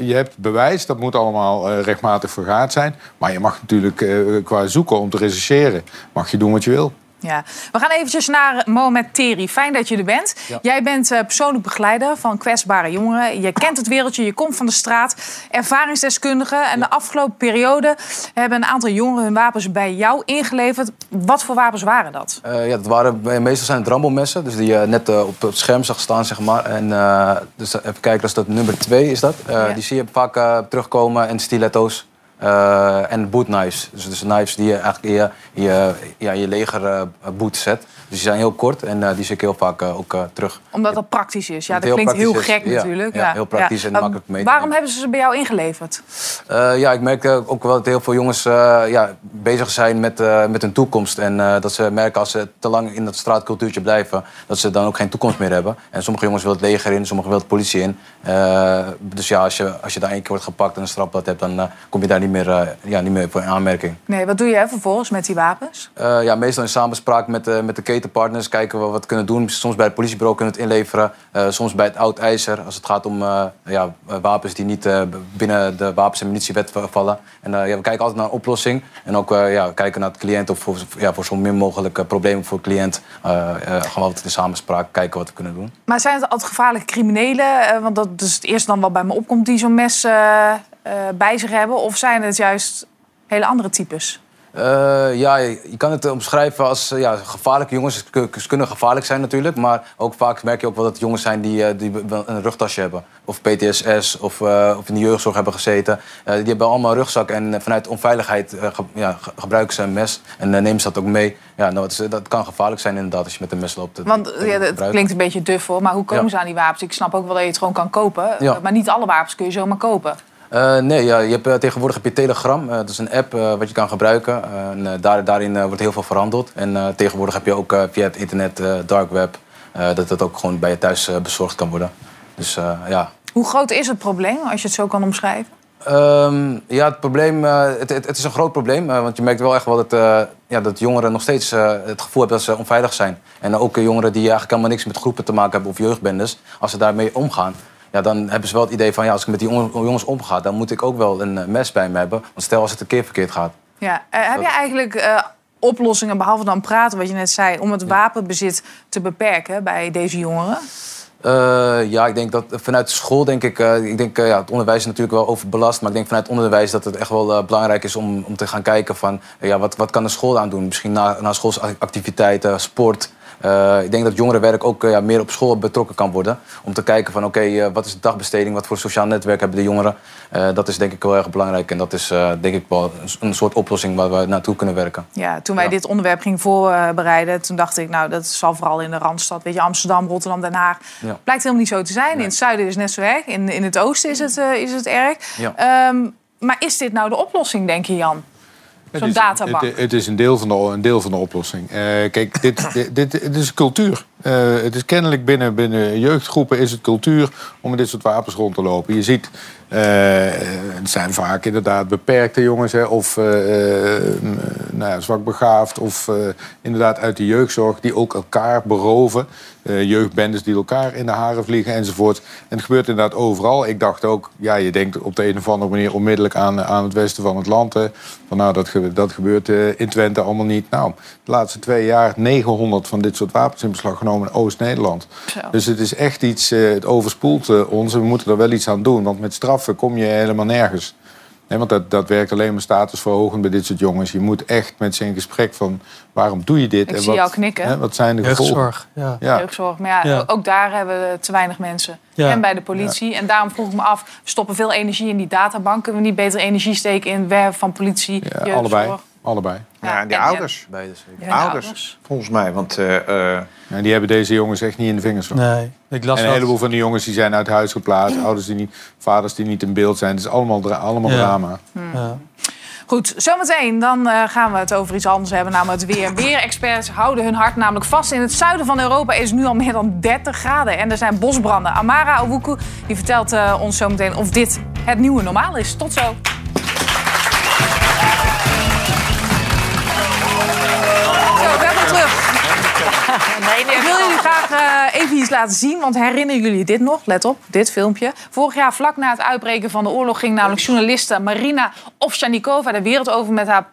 [SPEAKER 3] je hebt bewijs, dat moet allemaal eh, rechtmatig vergaard zijn. Maar je mag natuurlijk eh, qua zoeken om te rechercheren, mag je doen wat je wil.
[SPEAKER 1] Ja. We gaan eventjes naar Mohamed Teri. Fijn dat je er bent.
[SPEAKER 3] Ja.
[SPEAKER 1] Jij bent eh, persoonlijk begeleider van kwetsbare jongeren. Je kent het wereldje, je komt van de straat. Ervaringsdeskundige. En de afgelopen periode hebben een aantal jongeren hun wapens bij jou ingeleverd. Wat voor wapens waren dat?
[SPEAKER 16] Eh, ja, dat waren, meestal zijn het Rambo-messen, dus die je net eh, op het scherm zag staan, zeg maar. En, eh, dus even kijken, dat is dat nummer twee, is dat. Eh,
[SPEAKER 1] Ja.
[SPEAKER 16] Die zie je vaak eh, terugkomen en stiletto's. Eh, en boot-knives. Dus, dus knives die je eigenlijk in je, je, ja, je leger eh, boot zet. Dus die zijn heel kort en eh, die zie ik heel vaak ook terug.
[SPEAKER 1] Omdat dat praktisch is. Ja, dat
[SPEAKER 16] heel
[SPEAKER 1] klinkt heel
[SPEAKER 16] is.
[SPEAKER 1] gek
[SPEAKER 16] Ja,
[SPEAKER 1] natuurlijk.
[SPEAKER 16] ja, heel praktisch en
[SPEAKER 1] Maar
[SPEAKER 16] makkelijk mee te
[SPEAKER 1] Waarom hebben ze ze bij jou ingeleverd?
[SPEAKER 16] Ja, ik merk ook wel dat heel veel jongens ja, bezig zijn met, met hun toekomst. En dat ze merken als ze te lang in dat straatcultuurtje blijven, dat ze dan ook geen toekomst meer hebben. En sommige jongens willen het leger in, sommige willen het politie in. Dus ja, als je, als je daar één keer wordt gepakt en een strafblad hebt, dan kom je daar niet meer, eh, ja, niet meer voor in aanmerking.
[SPEAKER 1] Nee, wat doe je vervolgens met die wapens?
[SPEAKER 16] Eh, ja, meestal in samenspraak met, eh, met de ketenpartners kijken we wat we kunnen doen. Soms bij het politiebureau kunnen we het inleveren. Soms bij het oud ijzer als het gaat om ja, wapens die niet binnen de wapens- en munitiewet vallen. En ja, we kijken altijd naar een oplossing. En ook ja, we kijken naar het cliënt of voor, ja, voor zo min mogelijk problemen voor de cliënt. we altijd in samenspraak kijken wat we kunnen doen.
[SPEAKER 1] Maar zijn het altijd gevaarlijke criminelen? Want dat is het eerste dan wat bij me opkomt die zo'n mes bij zich hebben. Of zijn het juist hele andere types.
[SPEAKER 16] Eh, ja, je, kan het eh, omschrijven als eh, ja, gevaarlijke jongens. Ze kunnen gevaarlijk zijn natuurlijk. Maar ook vaak merk je ook wel dat het jongens zijn die, eh, die een rugtasje hebben. Of PTSS, of, eh, of in de jeugdzorg hebben gezeten. Eh, die hebben allemaal een rugzak. En eh, vanuit onveiligheid eh, ge- ja, ge- gebruiken ze een mes. En eh, nemen ze dat ook mee. Ja, nou, is- dat kan gevaarlijk zijn inderdaad als je met een mes loopt.
[SPEAKER 1] Want ja, het klinkt een beetje duf hoor, maar hoe komen
[SPEAKER 16] Ja.
[SPEAKER 1] ze aan die wapens? Ik snap ook wel dat je het gewoon kan kopen. Maar niet alle wapens kun je zomaar kopen.
[SPEAKER 16] Eh, nee, ja, je hebt, eh, tegenwoordig heb je Telegram. Eh, dat is een app wat je kan gebruiken. En, daar, daarin wordt heel veel verhandeld. En tegenwoordig heb je ook via het internet, dark web... dat het ook gewoon bij je thuis bezorgd kan worden. Dus ja.
[SPEAKER 1] Hoe groot is het probleem, als je het zo kan omschrijven?
[SPEAKER 16] Ehm, ja, het probleem, het, het, het is een groot probleem. want je merkt wel echt wel dat, ja, dat jongeren nog steeds het gevoel hebben dat ze onveilig zijn. En ook jongeren die eigenlijk helemaal niks met groepen te maken hebben of jeugdbendes. Als ze daarmee omgaan, ja, dan hebben ze wel het idee van... Ja, als ik met die jong- jongens omga, dan moet ik ook wel een eh, mes bij me hebben. Want stel als het een keer verkeerd gaat.
[SPEAKER 1] Ja. Eh, heb je eigenlijk eh, oplossingen, behalve dan praten, wat je net zei, om het wapenbezit te beperken bij deze jongeren?
[SPEAKER 16] Ja, ik denk dat vanuit school denk ik, ik denk ja, het onderwijs is natuurlijk wel overbelast, maar ik denk vanuit onderwijs dat het echt wel belangrijk is om, om te gaan kijken van ja, wat, wat kan de school aan doen? Misschien na, na schoolactiviteiten, sport. Eh, ik denk dat jongerenwerk ook eh, ja, meer op school betrokken kan worden. Om te kijken van oké, eh, wat is de dagbesteding, wat voor sociaal netwerk hebben de jongeren? Dat is denk ik heel erg belangrijk en dat is denk ik wel een, soort oplossing waar we naartoe kunnen werken.
[SPEAKER 1] Ja, toen wij dit onderwerp gingen voorbereiden, toen dacht ik, nou, dat zal vooral in de Randstad. Weet je, Amsterdam, Rotterdam, Den Haag.
[SPEAKER 16] Ja.
[SPEAKER 1] Blijkt helemaal niet zo te zijn. In het zuiden is het net zo erg. In, in het oosten is het, is het erg. Ehm, maar is dit nou de oplossing, denk je, Jan?
[SPEAKER 3] Het
[SPEAKER 1] Zo'n
[SPEAKER 3] is-
[SPEAKER 1] databank.
[SPEAKER 3] Het, het is een deel van de, een deel van de oplossing. Eh, kijk, (laughs) dit, dit, dit, is cultuur. Eh, het is kennelijk binnen, binnen jeugdgroepen is het cultuur om met dit soort wapens rond te lopen. Je ziet, het zijn vaak inderdaad beperkte jongens, hè, of eh, eh, nou ja, zwakbegaafd, of eh, inderdaad uit de jeugdzorg die ook elkaar beroven. Eh, jeugdbendes die elkaar in de haren vliegen enzovoort. En het gebeurt inderdaad overal. Ik dacht ook, ja, je denkt op de een of andere manier onmiddellijk aan, aan het westen van het land. Hè. Van, nou, dat, ge- dat gebeurt eh, in Twente allemaal niet. Nou, de laatste twee jaar 900 van dit soort wapens in beslag genomen in Oost-Nederland. Dus het is echt iets, eh, het overspoelt eh, ons. en We moeten er wel iets aan doen, want met straffen kom je helemaal nergens. Nee, want dat, dat werkt alleen maar statusverhogend bij dit soort jongens. Je moet echt met ze in gesprek van waarom doe je dit?
[SPEAKER 1] Ik
[SPEAKER 3] en
[SPEAKER 1] zie
[SPEAKER 3] wat,
[SPEAKER 1] jou knikken.
[SPEAKER 3] Hè, wat zijn de gevolgen?
[SPEAKER 5] Jeugdzorg, ja.
[SPEAKER 3] Ja.
[SPEAKER 1] Jeugdzorg. Maar ja,
[SPEAKER 5] Ja.
[SPEAKER 1] ook daar hebben we te weinig mensen.
[SPEAKER 5] Ja.
[SPEAKER 1] En bij de politie. En daarom vroeg ik me af, we stoppen veel energie in die databank. Kunnen we niet beter energie steken in werven van politie,
[SPEAKER 3] Ja,
[SPEAKER 1] jeugdzorg?
[SPEAKER 3] allebei. Allebei.
[SPEAKER 6] Ja, die
[SPEAKER 1] en- en-
[SPEAKER 6] ouders.
[SPEAKER 16] Beide zeker.
[SPEAKER 1] Ja, de
[SPEAKER 6] ouders,
[SPEAKER 1] ouders.
[SPEAKER 6] volgens mij. Want eh, eh,
[SPEAKER 3] Ja, die hebben deze jongens echt niet in de vingers van.
[SPEAKER 5] Nee, ik las
[SPEAKER 3] en een
[SPEAKER 5] wat-
[SPEAKER 3] heleboel van die jongens die zijn uit huis geplaatst. Ouders die niet, vaders die niet in beeld zijn. Het is allemaal, dra- allemaal
[SPEAKER 5] Ja.
[SPEAKER 3] drama.
[SPEAKER 5] Ja.
[SPEAKER 1] Goed, zometeen dan eh, gaan we het over iets anders hebben, namelijk het weer. Weerexperts houden hun hart namelijk vast. In het zuiden van Europa is het nu al meer dan 30 graden en er zijn bosbranden. Amara Owuku die vertelt eh, ons zometeen of dit het nieuwe normaal is. Tot. Zo, iets laten zien, want herinneren jullie dit nog? Let op, dit filmpje. Vorig jaar, vlak na het uitbreken van de oorlog, ging namelijk journaliste Marina Ovsjanikova de wereld over met haar.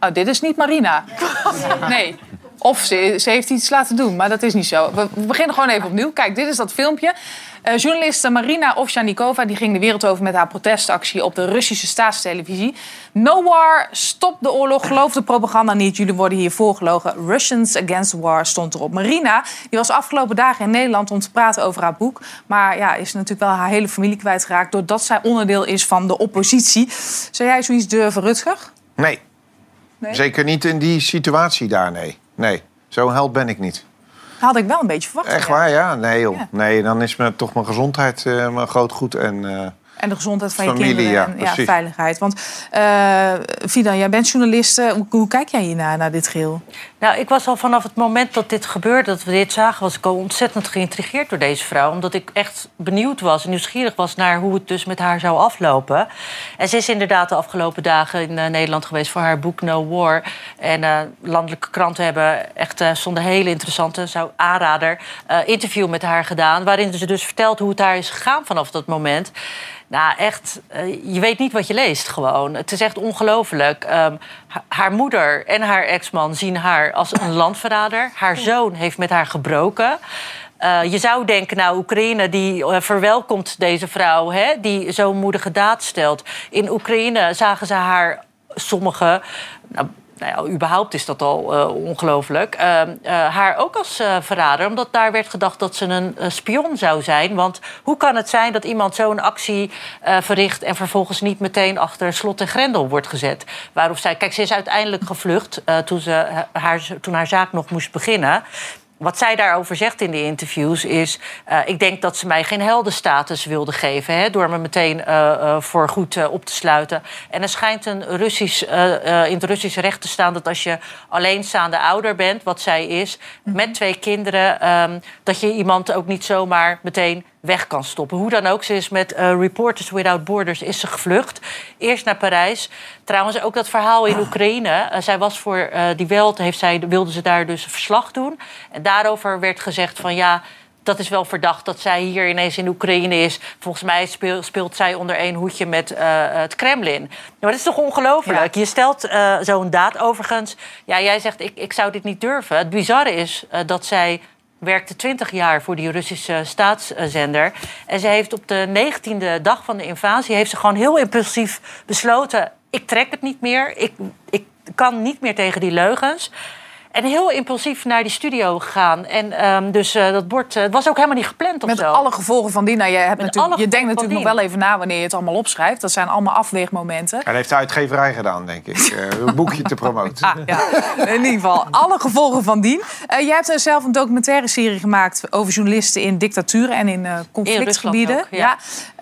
[SPEAKER 1] Oh, dit is niet Marina. (laughs) Nee. Of ze, ze heeft iets laten doen, maar dat is niet zo. We, we beginnen gewoon even opnieuw. Kijk, dit is dat filmpje. Eh, journaliste Marina Ovsjanikova die ging de wereld over met haar protestactie op de Russische staatstelevisie. No war, stop de oorlog, geloof de propaganda niet. Jullie worden hier voorgelogen. Russians against war stond erop. Marina die was afgelopen dagen in Nederland om te praten over haar boek. Maar ja, is natuurlijk wel haar hele familie kwijtgeraakt... doordat zij onderdeel is van de oppositie. Zou jij zoiets durven, Rutger?
[SPEAKER 6] nee.
[SPEAKER 1] Nee?
[SPEAKER 6] zeker niet in die situatie daar, nee. Nee, zo'n held ben ik niet.
[SPEAKER 1] Had ik wel een beetje verwacht.
[SPEAKER 6] Echt waar, ja? Nee, joh.
[SPEAKER 1] Ja.
[SPEAKER 6] Nee, dan is me, toch mijn gezondheid eh, mijn groot goed. En, eh,
[SPEAKER 1] En de gezondheid van
[SPEAKER 6] Familie,
[SPEAKER 1] je kinderen
[SPEAKER 6] ja,
[SPEAKER 1] en ja, veiligheid. Want eh Fidan, jij bent journalist. Eh, Hoe, hoe kijk jij hiernaar, naar dit geheel?
[SPEAKER 7] Nou, ik was al vanaf het moment dat dit gebeurde, dat we dit zagen, was ik al ontzettend geïntrigeerd door deze vrouw. Omdat ik echt benieuwd was en nieuwsgierig was naar hoe het dus met haar zou aflopen. En ze is inderdaad de afgelopen dagen in eh, Nederland geweest voor haar boek No War. En eh, landelijke kranten hebben echt uh, zonder hele interessante, zou aanrader, eh, interview met haar gedaan. Waarin ze dus vertelt hoe het daar is gegaan vanaf dat moment. Nou, echt, eh, je weet niet wat je leest gewoon. Het is echt ongelooflijk. Ehm, ha- haar moeder en haar ex-man zien haar als een landverrader. Haar zoon heeft met haar gebroken. Eh, je zou denken, nou, Oekraïne die eh, verwelkomt deze vrouw... Hè, die zo'n moedige daad stelt. In Oekraïne zagen ze haar sommigen... Nou, nou ja, überhaupt is dat al eh, ongelooflijk. eh, eh, haar ook als eh, verrader, omdat daar werd gedacht dat ze een spion zou zijn. Want hoe kan het zijn dat iemand zo'n actie verricht en vervolgens niet meteen achter slot en grendel wordt gezet? Waarop zij, kijk, ze is uiteindelijk gevlucht toen, ze, haar, toen haar zaak nog moest beginnen. Wat zij daarover zegt in de interviews is... eh, ik denk dat ze mij geen heldenstatus wilde geven... Hè, door me meteen eh, voor goed op te sluiten. En er schijnt een Russisch, in het Russisch recht te staan... dat als je alleenstaande ouder bent, wat zij is... met twee kinderen, ehm, dat je iemand ook niet zomaar meteen weg kan stoppen. Hoe dan ook, ze is met eh, Reporters Without Borders is ze gevlucht. Eerst naar Parijs. Trouwens, ook dat verhaal in Oekraïne. Eh, zij was voor eh, die Welt, heeft zij, wilde ze daar dus een verslag doen. En daarover werd gezegd van ja... Dat is wel verdacht dat zij hier ineens in Oekraïne is. Volgens mij speel- speelt zij onder één hoedje met het Kremlin. Maar dat is toch ongelooflijk? Je stelt zo'n daad overigens. Ja, jij zegt ik, ik zou dit niet durven. Het bizarre is dat zij werkte 20 jaar voor die Russische staatszender. En ze heeft op de 19e dag van de invasie... heeft ze gewoon heel impulsief besloten... ik trek het niet meer, ik, ik kan niet meer tegen die leugens... En heel impulsief naar die studio gegaan. En ehm, dus eh, dat bord, eh, het was ook helemaal niet gepland of
[SPEAKER 1] Met
[SPEAKER 7] zo.
[SPEAKER 1] alle gevolgen van die. Nou, je, hebt natuurlijk, je denkt natuurlijk nog wel even na wanneer je het allemaal opschrijft. Dat zijn allemaal afweegmomenten.
[SPEAKER 6] Dat heeft de uitgeverij gedaan, denk ik. eh, een boekje te promoten. (laughs)
[SPEAKER 1] Ah, ja. In ieder geval, alle gevolgen van dien. Eh, jij hebt zelf een documentaire serie gemaakt over journalisten in dictaturen en in eh, conflictgebieden.
[SPEAKER 7] Rusland ook, ja.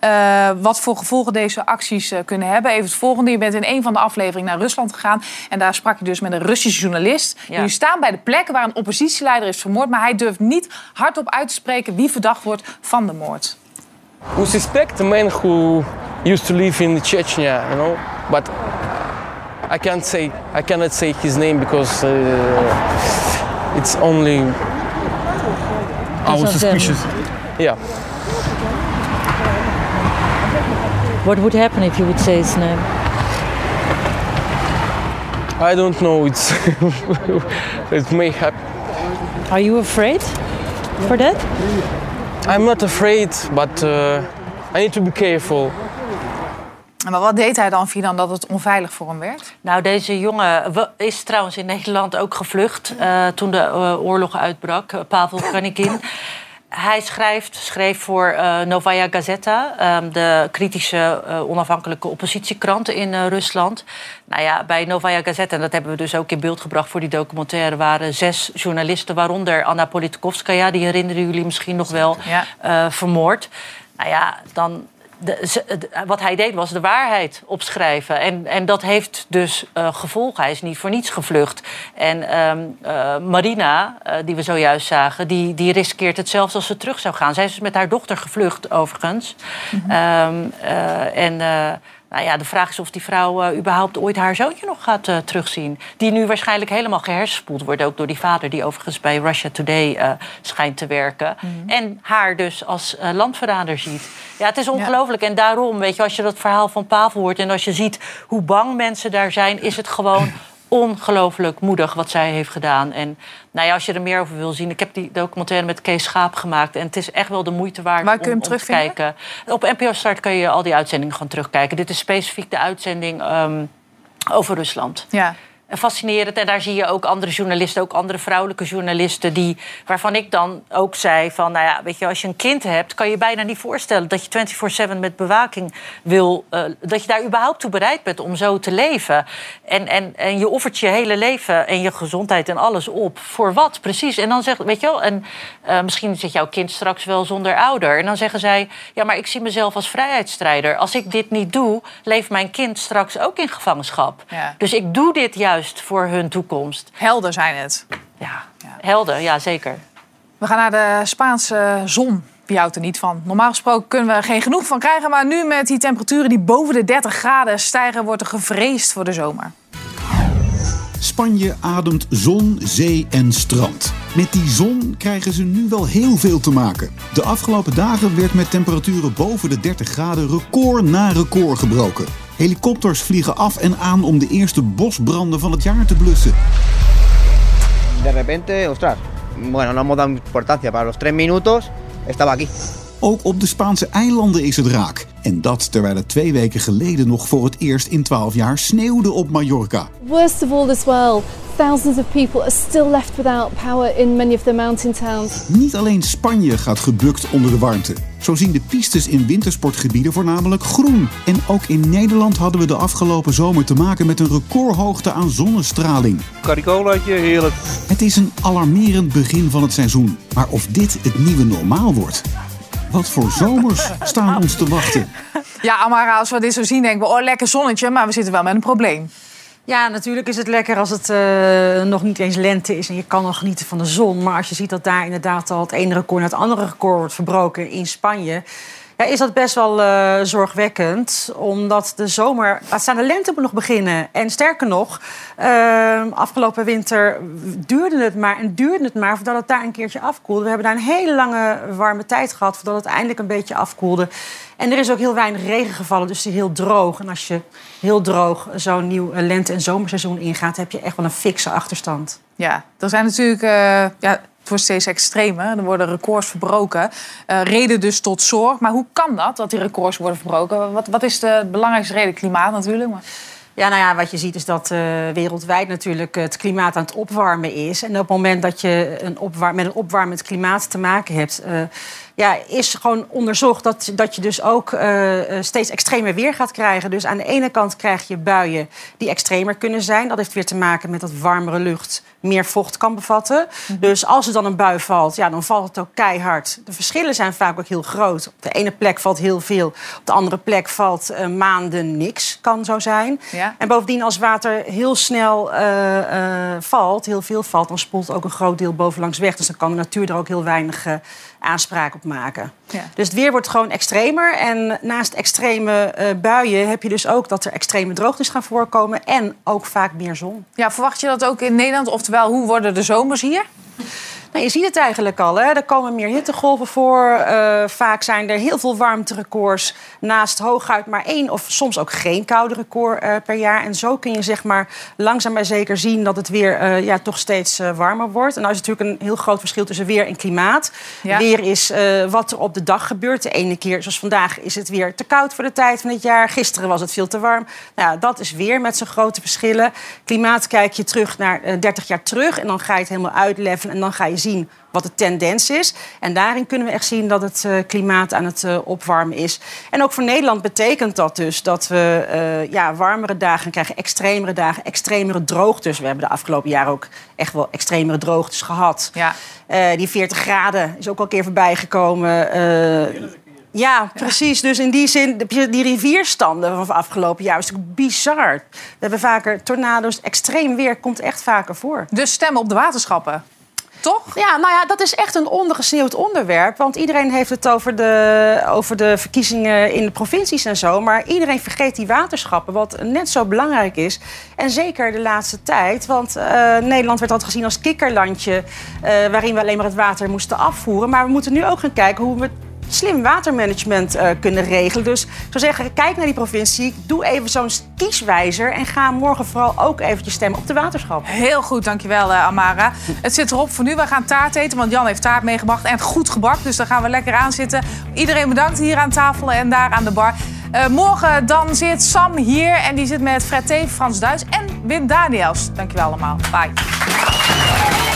[SPEAKER 1] Eh, wat voor gevolgen deze acties eh, kunnen hebben. Even het volgende. Je bent in een van de afleveringen naar Rusland gegaan. En daar sprak je dus met een Russische journalist.
[SPEAKER 7] Ja.
[SPEAKER 1] Jullie staan bij de plek waar een oppositieleider is vermoord. Maar hij durft niet hardop uit te spreken wie verdacht wordt van de moord.
[SPEAKER 17] We suspect a man who used to live in Chechnya, you know, but I can't say I cannot say his name because uh, it's only
[SPEAKER 12] Our suspicious.
[SPEAKER 17] Yeah.
[SPEAKER 18] What would happen if you would say his name?
[SPEAKER 17] I don't know. It's (laughs) it may happen.
[SPEAKER 18] Are you afraid for that?
[SPEAKER 17] I'm not afraid, but uh, I need to be careful.
[SPEAKER 1] Maar wat deed hij dan, Fidan, dat het onveilig voor hem werd?
[SPEAKER 7] Nou, deze jongen is trouwens in Nederland ook gevlucht eh, toen de eh, oorlog uitbrak. eh, Pavel Kanikin. Hij schrijft, schreef voor eh, Novaya Gazeta, ehm, de kritische eh, onafhankelijke oppositiekrant in eh, Rusland. Nou ja, bij Novaya Gazeta, en dat hebben we dus ook in beeld gebracht voor die documentaire, waren zes journalisten, waaronder Anna Politkovskaya, die herinneren jullie misschien nog wel,
[SPEAKER 1] Ja.
[SPEAKER 7] vermoord. Nou ja, dan. De, ze- de- wat hij deed was de waarheid opschrijven. En, en dat heeft dus eh, gevolgen. Hij is niet voor niets gevlucht. En ehm, eh, Marina, eh, die we zojuist zagen, die, die riskeert het zelfs als ze terug zou gaan. Zij is dus met haar dochter gevlucht, overigens. Ehm, eh, en nou ja, de vraag is of die vrouw eh, überhaupt ooit haar zoontje nog gaat eh, terugzien. Die nu waarschijnlijk helemaal gehersenspoeld wordt. Ook door die vader, die overigens bij Russia Today eh, schijnt te werken. En haar dus als landverrader ziet. Ja, het is ongelooflijk. En daarom, weet je, als je dat verhaal van Pavel hoort... en als je ziet hoe bang mensen daar zijn... is het gewoon (clears throat) ongelooflijk moedig wat zij heeft gedaan. En nou ja, als je er meer over wil zien... ik heb die documentaire met Kees Schaap gemaakt... en het is echt wel de moeite waard
[SPEAKER 1] Waar kun je
[SPEAKER 7] om,
[SPEAKER 1] hem
[SPEAKER 7] om te
[SPEAKER 1] terugvinden?
[SPEAKER 7] kijken. Op NPO Start kun je al die uitzendingen gewoon terugkijken. Dit is specifiek de uitzending ehm, over Rusland.
[SPEAKER 1] Ja.
[SPEAKER 7] En fascinerend. En daar zie je ook andere journalisten, ook andere vrouwelijke journalisten, die, waarvan ik dan ook zei van, nou ja, weet je, als je een kind hebt, kan je bijna niet voorstellen dat je 24/7 met bewaking wil, eh, dat je daar überhaupt toe bereid bent om zo te leven. En, en, en je offert je hele leven en je gezondheid en alles op. Voor wat precies? En dan zegt, weet je wel, en eh, misschien zit jouw kind straks wel zonder ouder. En dan zeggen zij, ja, maar ik zie mezelf als vrijheidsstrijder. Als ik dit niet doe, leeft mijn kind straks ook in gevangenschap.
[SPEAKER 1] Ja.
[SPEAKER 7] Dus ik doe dit juist voor hun toekomst.
[SPEAKER 1] Helder zijn het.
[SPEAKER 7] Ja, helder, ja zeker.
[SPEAKER 1] We gaan naar de Spaanse zon. Wie houdt er niet van? Normaal gesproken kunnen we er geen genoeg van krijgen. Maar nu met die temperaturen die boven de 30 graden stijgen... wordt er gevreesd voor de zomer.
[SPEAKER 8] Spanje ademt zon, zee en strand. Met die zon krijgen ze nu wel heel veel te maken. De afgelopen dagen werd met temperaturen boven de 30 graden record na record gebroken. Helikopters vliegen af en aan om de eerste bosbranden van het jaar te blussen.
[SPEAKER 19] De repente, ostras, bueno, no hemos dado importancia. Para los tres minutos estaba aquí.
[SPEAKER 8] Ook op de Spaanse eilanden is het raak. En dat terwijl het twee weken geleden nog voor het eerst in 12 jaar sneeuwde op Mallorca.
[SPEAKER 19] Worst of all as well, thousands of people are still left without power in many of the mountain towns.
[SPEAKER 8] Niet alleen Spanje gaat gebukt onder de warmte. Zo zien de pistes in wintersportgebieden voornamelijk groen. En ook in Nederland hadden we de afgelopen zomer te maken met een recordhoogte aan zonnestraling.
[SPEAKER 20] Caricolaatje, heerlijk.
[SPEAKER 8] Het is een alarmerend begin van het seizoen. Maar of dit het nieuwe normaal wordt? Wat voor zomers staan ons te wachten?
[SPEAKER 1] Ja, Amara, als we dit zo zien, denken we, oh, lekker zonnetje, maar we zitten wel met een probleem.
[SPEAKER 21] Ja, natuurlijk is het lekker als het eh, nog niet eens lente is en je kan nog genieten van de zon. Maar als je ziet dat daar inderdaad al het ene record naar het andere record wordt verbroken in Spanje. Is dat best wel eh, zorgwekkend, omdat de zomer... Laat staan, de lente moet nog beginnen. En sterker nog, eh, afgelopen winter duurde het maar en duurde het maar... voordat het daar een keertje afkoelde. We hebben daar een hele lange warme tijd gehad... voordat het eindelijk een beetje afkoelde. En er is ook heel weinig regen gevallen, dus heel droog. En als je heel droog zo'n nieuw eh, lente- en zomerseizoen ingaat... heb je echt wel een fikse achterstand.
[SPEAKER 1] Ja, er zijn natuurlijk... eh, ja, het wordt steeds extremer. Er worden records verbroken. Eh, reden dus tot zorg. Maar hoe kan dat, dat die records worden verbroken? Wat, wat is de belangrijkste reden? Klimaat natuurlijk. Maar...
[SPEAKER 21] Ja, nou ja, wat je ziet is dat eh, wereldwijd natuurlijk het klimaat aan het opwarmen is. En op het moment dat je een opwar met een opwarmend klimaat te maken hebt... ja, is gewoon onderzocht dat, dat je dus ook eh, eh, steeds extremer weer gaat krijgen. Dus aan de ene kant krijg je buien die extremer kunnen zijn. Dat heeft weer te maken met dat warmere lucht meer vocht kan bevatten. Dus als er dan een bui valt, ja, dan valt het ook keihard. De verschillen zijn vaak ook heel groot. Op de ene plek valt heel veel, op de andere plek valt eh, maanden niks, kan zo zijn.
[SPEAKER 1] Ja.
[SPEAKER 21] En bovendien, als water heel snel valt, heel veel valt, dan spoelt ook een groot deel bovenlangs weg. Dus dan kan de natuur er ook heel weinig aanspraak op maken.
[SPEAKER 1] Ja.
[SPEAKER 21] Dus het weer wordt gewoon extremer. En naast extreme eh, buien heb je dus ook dat er extreme droogtes gaan voorkomen. En ook vaak meer zon.
[SPEAKER 1] Ja, verwacht je dat ook in Nederland? Oftewel, hoe worden de zomers hier?
[SPEAKER 21] Nou, je ziet het eigenlijk al. Hè? Er komen meer hittegolven voor. Eh, vaak zijn er heel veel warmterecords. Naast hooguit maar één of soms ook geen koude record eh, per jaar. En zo kun je zeg maar langzaam maar zeker zien dat het weer eh, ja, toch steeds warmer wordt. En nou is natuurlijk een heel groot verschil tussen weer en klimaat.
[SPEAKER 1] Ja.
[SPEAKER 21] Weer is wat er op de dag gebeurt. De ene keer, zoals vandaag, is het weer te koud voor de tijd van het jaar. Gisteren was het veel te warm. Nou, dat is weer met zijn grote verschillen. Klimaat kijk je terug naar eh, 30 jaar terug. En dan ga je het helemaal uitleveren. En dan ga je zien wat de tendens is. En daarin kunnen we echt zien dat het eh, klimaat aan het eh, opwarmen is. En ook voor Nederland betekent dat dus dat we eh, ja, warmere dagen krijgen, extremere dagen, extremere droogtes. We hebben de afgelopen jaren ook echt wel extremere droogtes gehad.
[SPEAKER 1] Ja.
[SPEAKER 21] Die 40 graden is ook al een keer voorbij gekomen. Ja, precies. Dus in die zin, die rivierstanden van het afgelopen jaar is natuurlijk bizar. We hebben vaker tornado's, extreem weer komt echt vaker voor.
[SPEAKER 1] Dus stemmen op de waterschappen. Toch?
[SPEAKER 21] Ja, nou ja, dat is echt een ondergesneeuwd onderwerp. Want iedereen heeft het over de, over de verkiezingen in de provincies en zo. Maar iedereen vergeet die waterschappen, wat net zo belangrijk is. En zeker de laatste tijd. Want eh, Nederland werd altijd gezien als kikkerlandje... eh, waarin we alleen maar het water moesten afvoeren. Maar we moeten nu ook gaan kijken hoe we slim watermanagement eh, kunnen regelen. Dus ik zou zeggen, kijk naar die provincie. Doe even zo'n kieswijzer. En ga morgen vooral ook eventjes stemmen op de waterschap.
[SPEAKER 1] Heel goed, dankjewel eh, Amara. Het zit erop voor nu. We gaan taart eten, want Jan heeft taart meegebracht. En goed gebak, dus daar gaan we lekker aan zitten. Iedereen bedankt hier aan tafel en daar aan de bar. Eh, morgen dan zit Sam hier en die zit met Fred Teven, Frans Duits en Wim Daniels. Dankjewel allemaal. Bye.